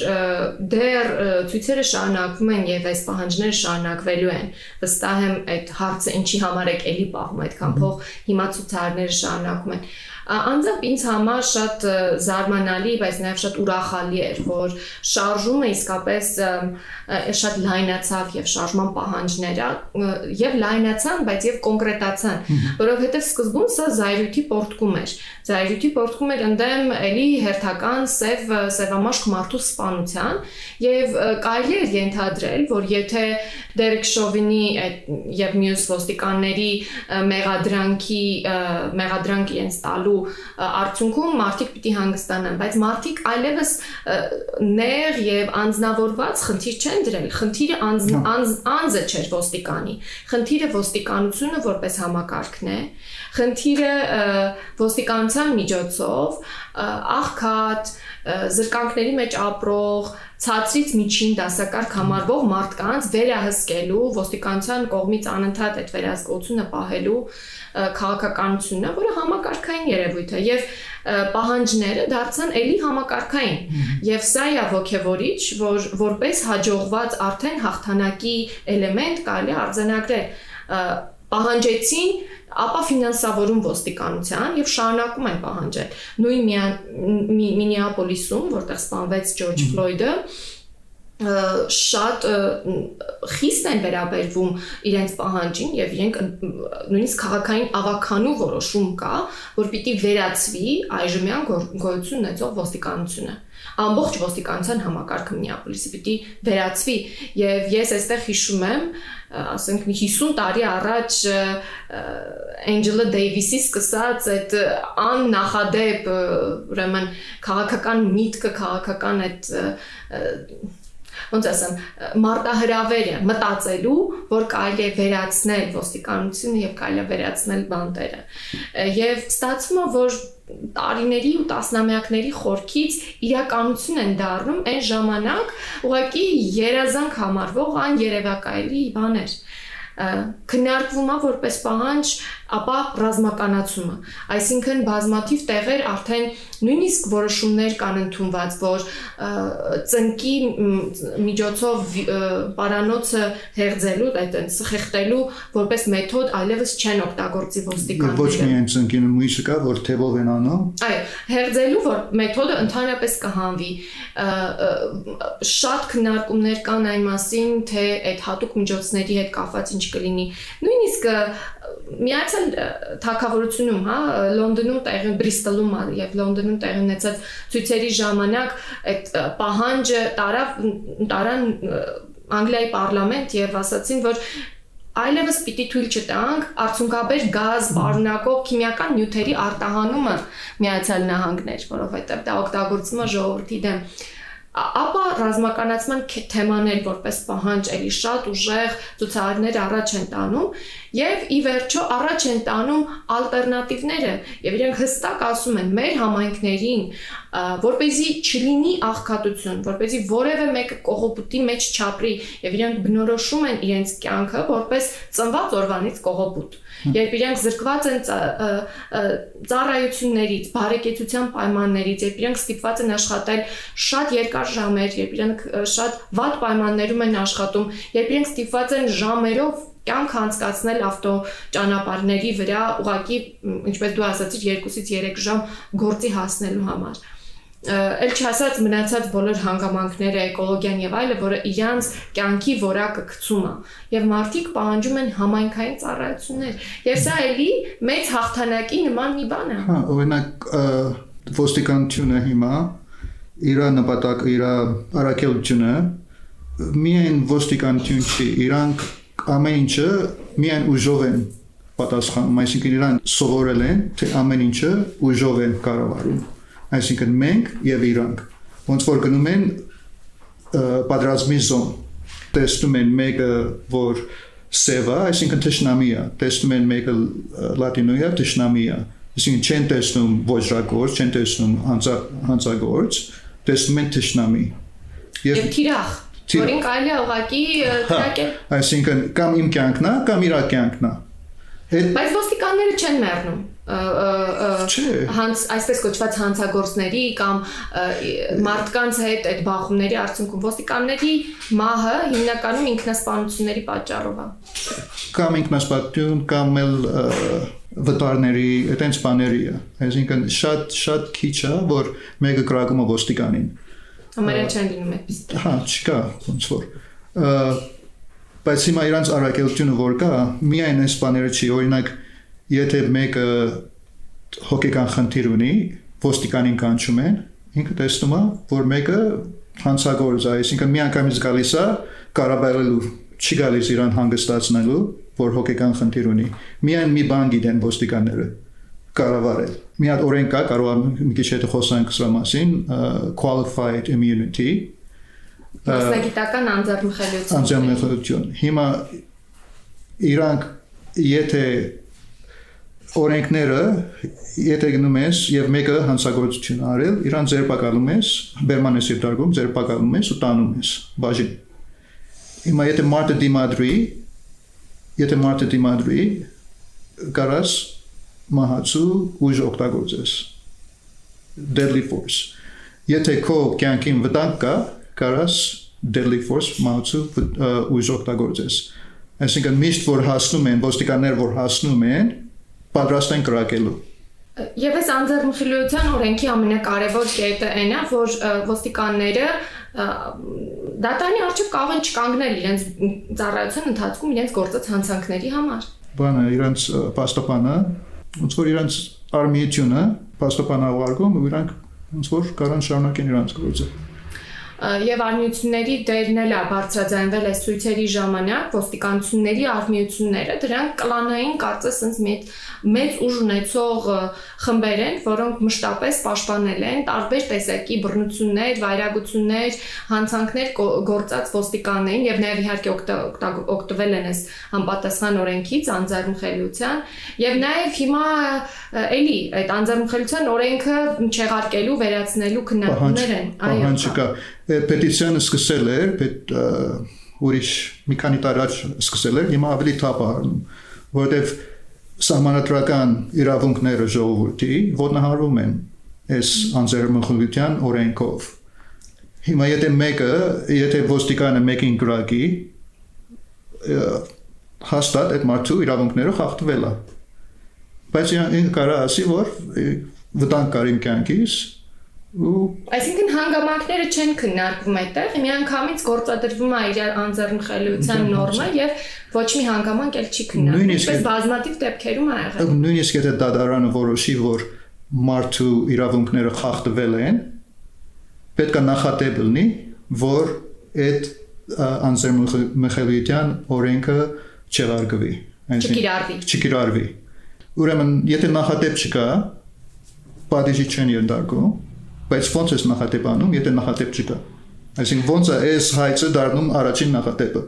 դեռ ցույցերը շարունակվում են եւ այս պահանջները շարունակվելու են, վստահ եմ այդ հարցը ինչի համար եք էլի պահում այդքան փող, հիմա ցուցարները շարունակվում են Անձամբ ինձ համար շատ զարմանալի, բայց նաև շատ ուրախալի էր, որ շարժումը իսկապես շատ լայնացավ եւ շարժման պահանջները եւ լայնացան, բայց եւ կոնկրետացան, որովհետեւ սկզբում սա զայրույթի պորտկում էր։ Զայրույթի պորտկում էր ընդդեմ էլի հերթական սև սևամաշկ մարդու սպանության եւ կարելի է ենթադրել, որ եթե Դերեկ Շովինի եւ մյուս ոստիկանների մեղադրանքի մեղադրանք իրենց տալու ստանալու արդյունքում մարդիկ պիտի հանգստանան, բայց մարդիկ այլևս ներ եւ անznավորված խնդիր չեն դրել։ Խնդիրը անձ, անձ, անձը չէր ոստիկանի։ Խնդիրը ոստիկանությունը որպես համակարգն է։ Խնդիրը ոստիկանության միջոցով աղքատ, զրկանքների մեջ ապրող, ցածրից միջին դասակարգ համարվող մարդկանց վերահսկելու ոստիկանության կողմից անընդհատ այդ վերահսկողությունը պահելու քաղաքականությունն է, որը համակարգային երևույթ է եւ պահանջները դարձան էլի համակարգային եւ սա է ողքեվորիչ որ որպես հաջողված արդեն հաղթանակի էլեմենտ կարելի արձանագրել պահանջեցին ապա ֆինանսավորում ոստիկանության եւ շարունակում են պահանջել։ Նույն Մինեապոլիսում, որտեղ սպանվեց Ջորջ Ֆլոյդը, շատ խիստ են վերաբերվում իրենց պահանջին եւ իրենք նույնիսկ քաղաքային ավականու որոշում կա, որ պիտի վերացվի այժմյան գոյություն ունեցող ոստիկանությունը ամբողջ ոստիկանության համակարգը Մինեապոլիսի պիտի վերացվի եւ ես այստեղ հիշում եմ ասենք մի 50 տարի առաջ Angela Davis-ի սկսած այդ աննախադեպ ուրեմն քաղաքական միտքը, քաղաքական այդ ոնց ասեմ, մարտահրավերը մտածելու, որ կարելի է վերացնել ոստիկանությունը եւ կարելի է վերացնել բանտերը։ Եվ ստացվում է, որ տարիների ու տասնամյակների խորքից իրականություն են դառնում այն ժամանակ ուղղակի երազանք համարվող ան երևակայելի բաներ քննարկվում է որպես պահանջ ապա ռազմականացումը այսինքն բազմաթիվ տեղեր արդեն նույնիսկ որոշումներ կան ընդունված որ ծնկի միջոցով պարանոցը հերձելու այտենց խեղտելու որպես մեթոդ այլևս չեն օգտագործի ոստիկանները ոչ միայն ծնկի նույնիսկ կա որ թեվով են անում այո հերձելու որ մեթոդը ընդհանրապես կհանվի շատ քննարկումներ կան այն մասին թե այդ հատուկ միջոցների հետ կապված ինչ կլինի նույնիսկ միացյալ թակավորությունում, հա, Լոնդոնում տեղի Բրիստոլում եւ Լոնդոնում տեղի ունեցած ցույցերի ժամանակ այդ պահանջը տարավ տարան Անգլիայի պարլամենտ եւ ասացին, որ այլևս պիտի թույլ չտանք արդյունքաբեր գազ բառնակող քիմիական նյութերի արտահանումը Միացյալ Նահանգներ, որովհետեւ դա օգտագործվում է ժողովրդի դեմ ապա ռազմականացման թեմաներ որպես պահանջ էլի շատ ուժեղ ցուցարարներ առաջ են տանում եւ ի վերջո առաջ են տանում ալտերնատիվները եւ իրենք հստակ ասում են մեր համայնքներին որ เป զի չլինի աղքատություն, որ เป զի որևէ մեկը կողոպուտի մեջ չապրի եւ իրենք բնորոշում են իրենց կյանքը որպես ծնված օրվանից կողոպուտ երբ իրենք զրկված են ծառայություններից, բարեկեցության պայմաններից, երբ իրենք ստիպված են աշխատել շատ երկար ժամեր, երբ իրենք շատ վատ պայմաններում են աշխատում, երբ իրենք ստիպված են ժամերով կյանք անցկացնել ավտո ճանապարհների վրա, ուղակի, ինչպես դու ասացիր, 2-ից 3 ժամ գործի հասնելու համար ել չասած մնացած բոլոր հանգամանքները, էկոլոգիան եւ այլը, որը իրանց կյանքի որակը գցում է եւ մարդիկ պահանջում են համայնքային ծառայություններ եւ սա էլի մեծ հաղթանակի նման մի բան է հա օրինակ ոստիկանությունը հիմա իր նպատակ իր արակելությունը միայն ոստիկանություն չի իրանք ամեն ինչը միայն ուժով են պատասխանում այսինքն իրան սովորել են թե ամեն ինչը ուժով են կառավարում այսինքն մենք եւ իրանք ոնց որ գնում են պատրաստմի զոն տեսնում են մեկը որ սևա այսինքն թշնամի է տեսնում են մեկը լատինոյա թշնամի է այսինքն չեն տեսնում ոչրագործ չեն տեսնում հանցագործ տեսնում են թշնամի եւ թիրախ որին կարելի է ուղակի թրակել այսինքն կամ իմ կյանքն է կամ իր կյանքն է բայց ոստիկանները չեն մեռնում հանց այսպես կոչված հանցագործների կամ մարդկանց հետ այդ բախումների արդյունքում ոստիկանների մահը հիմնականում ինքնասպանությունների պատճառով է կամ ինքնասպանություն կամ էլ վտարների այտենց բաների է այսինքն շատ շատ քիչ է որ մեկը կրակում է ոստիկանին ամենը չեն լինում այդպես հա չկա ոնց որ բայց հիմա իրանց արակելությունը որ կա միայն այս բաները չի օրինակ եթե մեկը հոգեկան խնդիր ունի, ոստիկանին կանչում են, ինքը տեսնում է, որ մեկը հանցագործ է, այսինքն միանգամից գալիս է կարաբայելու, չի գալիս իրան հանգստացնելու, որ հոգեկան խնդիր ունի։ Միայն մի բան գիտեն ոստիկանները կառավարել։ Մի հատ օրենք կա, կարող եմ մի քիչ հետո խոսանք սրա մասին, qualified immunity մասնագիտական անձեռնմխելիություն։ Անձեռնմխելիություն։ Հիմա իրանք եթե օրենքները եթե գնում ես եւ մեկը հանցագործություն արել, իրան ձերբակալում ես, բերման ես դարգում, ձերբակալում ես ու տանում ես բաժին։ Հիմա եթե մարդը դիմադրի, եթե մարդը դիմադրի, կարաս մահացու ուժ օգտագործես deadly force։ Եթե քո կյանքին վտանգ կա, կարաս deadly force մահացու ուժ օգտագործես։ Այսինքն միշտ որ հասնում են, ոստիկաններ որ հասնում են, պատրաստ են կրակելու։ Եվ այս անձեռնխելիության օրենքի ամենակարևոր կետը այն է, որ ոստիկանները դատարանի արժեվ կարող են չկանգնել իրենց ծառայության ընթացքում իրենց գործած հանցանքների համար։ Բանը իրենց պաստապանը ոնց որ իրենց արմիությունը պաստապանա ուղարկում ու իրանք ոնց որ կարան շարունակեն իրենց գործը եւ արմիությունների դերն էլ է բարձրաձայնվել այս ցույցերի ժամանակ ոստիկանությունների արմիությունները դրանք կլանային կարծես ինձ մեծ մեծ ուժ ունեցող խմբեր են որոնք մշտապես պաշտպանել են տարբեր տեսակի բռնություններ, վայրագություններ, հանցանքներ գործած ոստիկաններին եւ նաեւ իհարկե օգտվել են այս համապատասխան օրենքից անձեռնխելիության եւ նաեւ հիմա էլի այդ անձեռնխելիության օրենքը չեղարկելու վերացնելու քննարկումներ են այո պետիցիանը սկսել էր, պետ ուրիշ մի քանի տարի առաջ սկսել էր, հիմա ավելի թափ առնում, որովհետև սահմանադրական իրավունքները ժողովրդի ոտնահարվում են այս անձեռնմխելիության օրենքով։ Հիմա եթե մեկը, եթե ոստիկանը մեկին գրակի, հաստատ այդ մարդու իրավունքները խախտվել է։ Բայց ինքը կարա ասի, որ վտանգ կար իմ կյանքից, այսինքն հանգամանքները չեն քննարկվում այդտեղ միանգամից գործադրվում է իր անձեռնխելիության նորմը եւ ոչ մի հանգամանք էլ չի քննարկվում ինչպես բազմատիվ դեպքերում ա եղել նույնիսկ եթե դատարանը որոշի որ մարդու իրավունքները խախտվել են պետք է նախատեպ լինի որ այդ անձեռնխելիության օրենքը չեղարկվի չկիրառվի չկիրառվի ուրեմն եթե նախատեպ չկա պատիժի չեն ենթարկում բայց ո՞նց է նախատեպանում, եթե նախատեպ չկա։ Այսինքն ո՞նց է այս հայցը դառնում առաջին նախատեպը?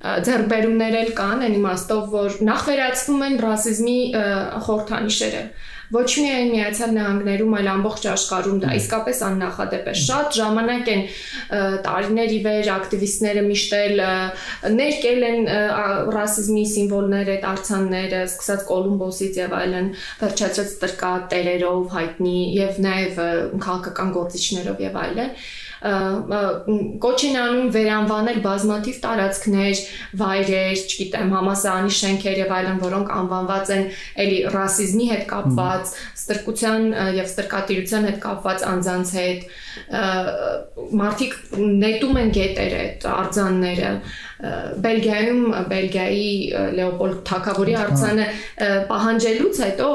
Ձեռբերումներ էլ կան այն իմաստով, որ նախ վերացվում են ռասիզմի խորհրդանիշերը։ Ոչ միայն Միացյալ Նահանգներում, այլ ամբողջ աշխարհում դա իսկապես աննախադեպ է։ Շատ ժամանակ են տարիների վեր ակտիվիստները միշտել ներկել են ռասիզմի սիմվոլներ, այդ արցանները, սկսած Կոլումբոսից եւ այլն, վերջացած տրկատերերով հայտնի եւ նաեւ քաղաքական գործիչներով եւ այլն կոչ են անում վերանվանել բազմաթիվ տարածքներ, վայրեր, չգիտեմ, համասարանի շենքեր եւ այլն, որոնք անվանված են էլի ռասիզմի հետ կապված, ստրկության եւ ստրկատիրության հետ կապված անձանց հետ։ Մարդիկ նետում են գետերը, արձանները Բելգիայում Բելգիայի Լեոպոլդ Թագավորի արձանը պահանջելուց հետո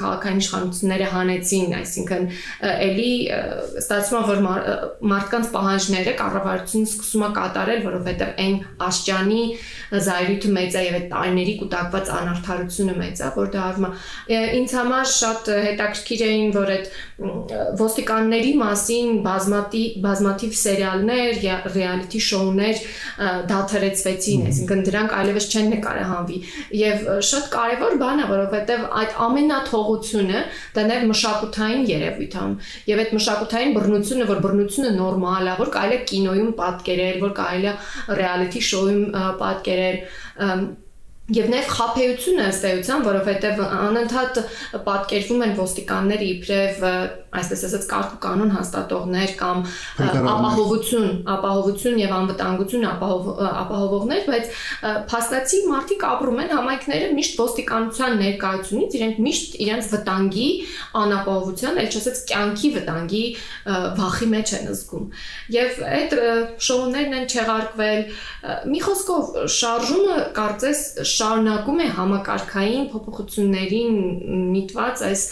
քաղաքային իշխանությունները հանեցին, այսինքն էլի ստացվում որ մարդկանց պահանջները կառավարությունը սկսում է կատարել, որովհետև այն աշճանի զայրույթը մեծ է եւ այդ տարիների կուտակված անարթարությունը մեծ է, որ դա արվում է։ Ինձ համար շատ հետաքրքիր էին, որ այդ ոստիկանների մասին բազմատիվ բազմատիվ սերիալներ, ռեալիթի շոուներ դաթարել հայեցվեցին, այսինքն դրանք այլևս չեն նկարահանվի։ Եվ շատ կարևոր բան է, որովհետև այդ ամենաթողությունը դա նաև մշակութային երևույթ է։ Եվ այդ մշակութային բռնությունը, որ բռնությունը նորմալ է, որ կարելի է կինոյում պատկերել, որ կարելի է ռեալիթի շոուում պատկերել, Եվ նաև խափեությունը ըստ էության, որովհետև անընդհատ պատկերվում են ոստիկանները իբրև այսպես ասած կարգ ու կանոն հաստատողներ կամ ապահովություն, ապահովություն եւ անվտանգություն ապահով, ապահովողներ, բայց փաստացի մարդիկ ապրում են համայնքները միշտ ոստիկանության ներկայությունից իրենք միշտ իրենց վտանգի, անապահովության, այլ չասած կյանքի վտանգի վախի մեջ են զգում։ Եվ այդ շոուներն են չեղարկվել։ Մի խոսքով շարժումը կարծես շարունակում է համակարգային փոփոխություններին միտված այս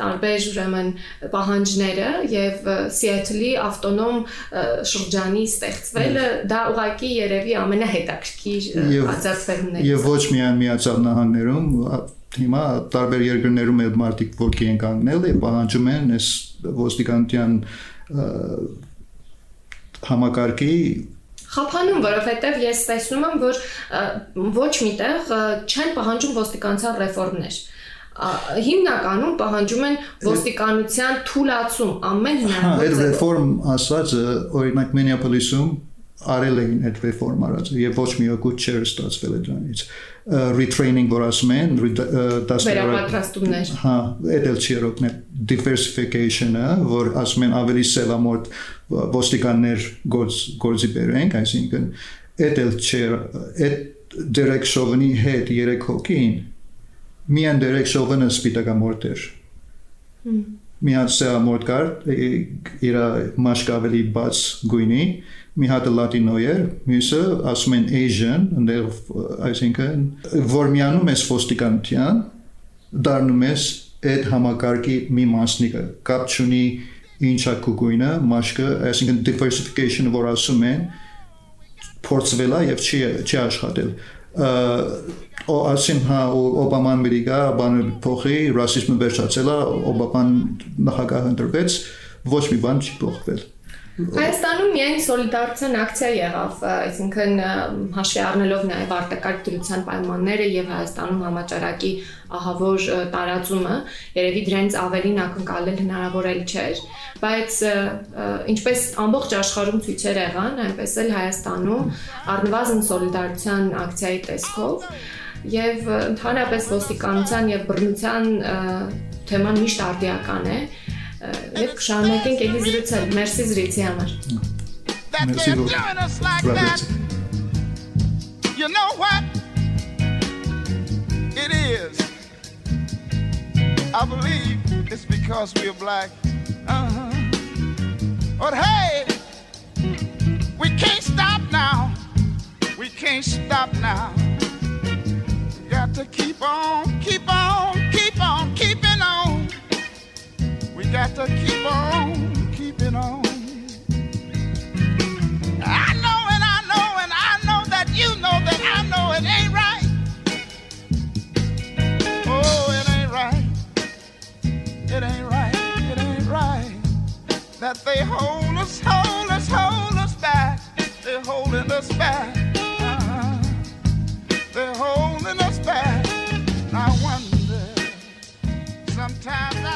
տարբեր ուրեմն պահանջները եւ Սիեթլի ավտոնոմ շրջանի ստեղծվելը դա ուղղակի երևի ամենահետաքրքիր աջակցություններից եւ ոչ միայն միացյալ նահանգներում հիմա տարբեր երկրներում էլ մարդիկ որքի են կանգնել եւ պահանջում են այս ոստիկանության համակարգի խափանում, որովհետև ես տեսնում եմ, որ ոչ միտեղ չեն պահանջում ոստիկանության ռեֆորմներ հիմնականում պահանջում են ոստիկանության թույլացում ամեն հնարավոր Այդ ռեֆորմ ասածը օրինակ Մինեապոլիսում արել էին այդ ռեֆորմ արած եւ ոչ մի օգուտ չէր ստացվել դրանից retraining որ ասում են վերապատրաստումներ հա այդ էլ չի օգնել diversification-ը որ ասում են ավելի սևամորտ ոստիկաններ գործ գործի բերենք այսինքն այդ էլ չէ այդ direction-ի հետ երեք հոգին միան դերեկ շովենը սպիտակամորտ էր։ մի հատ սեամորտ կար իր մաշկ ավելի բաց գույնի մի հատը լատինո էր, մյուսը ասում են Asian, այնտեղ այսինքն որ միանում ես ոստիկանության, դառնում ես այդ համակարգի մի մասնիկը, կապ չունի ինչա կուգույնը, մաշկը, այսինքն diversification, որ ասում են, փորձվել է եւ չի չի աշխատել ո ասին հա օբաման մերիկա բանը փոխի ռասիզմը վերջացել է օբաման նախագահ ընտրվեց ոչ մի բան չի փոխվել Հայաստանում միայն սոլիդարության ակցիա եղավ, այսինքն հաշվի առնելով նաև արտակարգ դրության պայմանները եւ Հայաստանում համաճարակի ահավոր տարածումը, երևի դրանից ավելին ակնկալել հնարավոր էլ չէր, բայց ինչպես ամբողջ աշխարհում ցույցեր եղան, այնպես էլ Հայաստանում առնվազն սոլիդարության ակցիայի տեսքով եւ ընդհանրապես ոստիկանության եւ բռնության թեման միշտ արդիական է եւ կշարունակենք ելի զրուցել։ Մերսի զրույցի համար։ Մերսի որ You know what? It is. I believe it's because we're black. Uh-huh. But hey, we can't stop now. We can't stop now. We got to keep on, keep on, keep on, got to keep on keeping on. I know and I know and I know that you know that I know it ain't right. Oh, it ain't right. It ain't right. It ain't right that they hold us, hold us, hold us back. They're holding us back. Uh-huh. They're holding us back. I wonder sometimes. I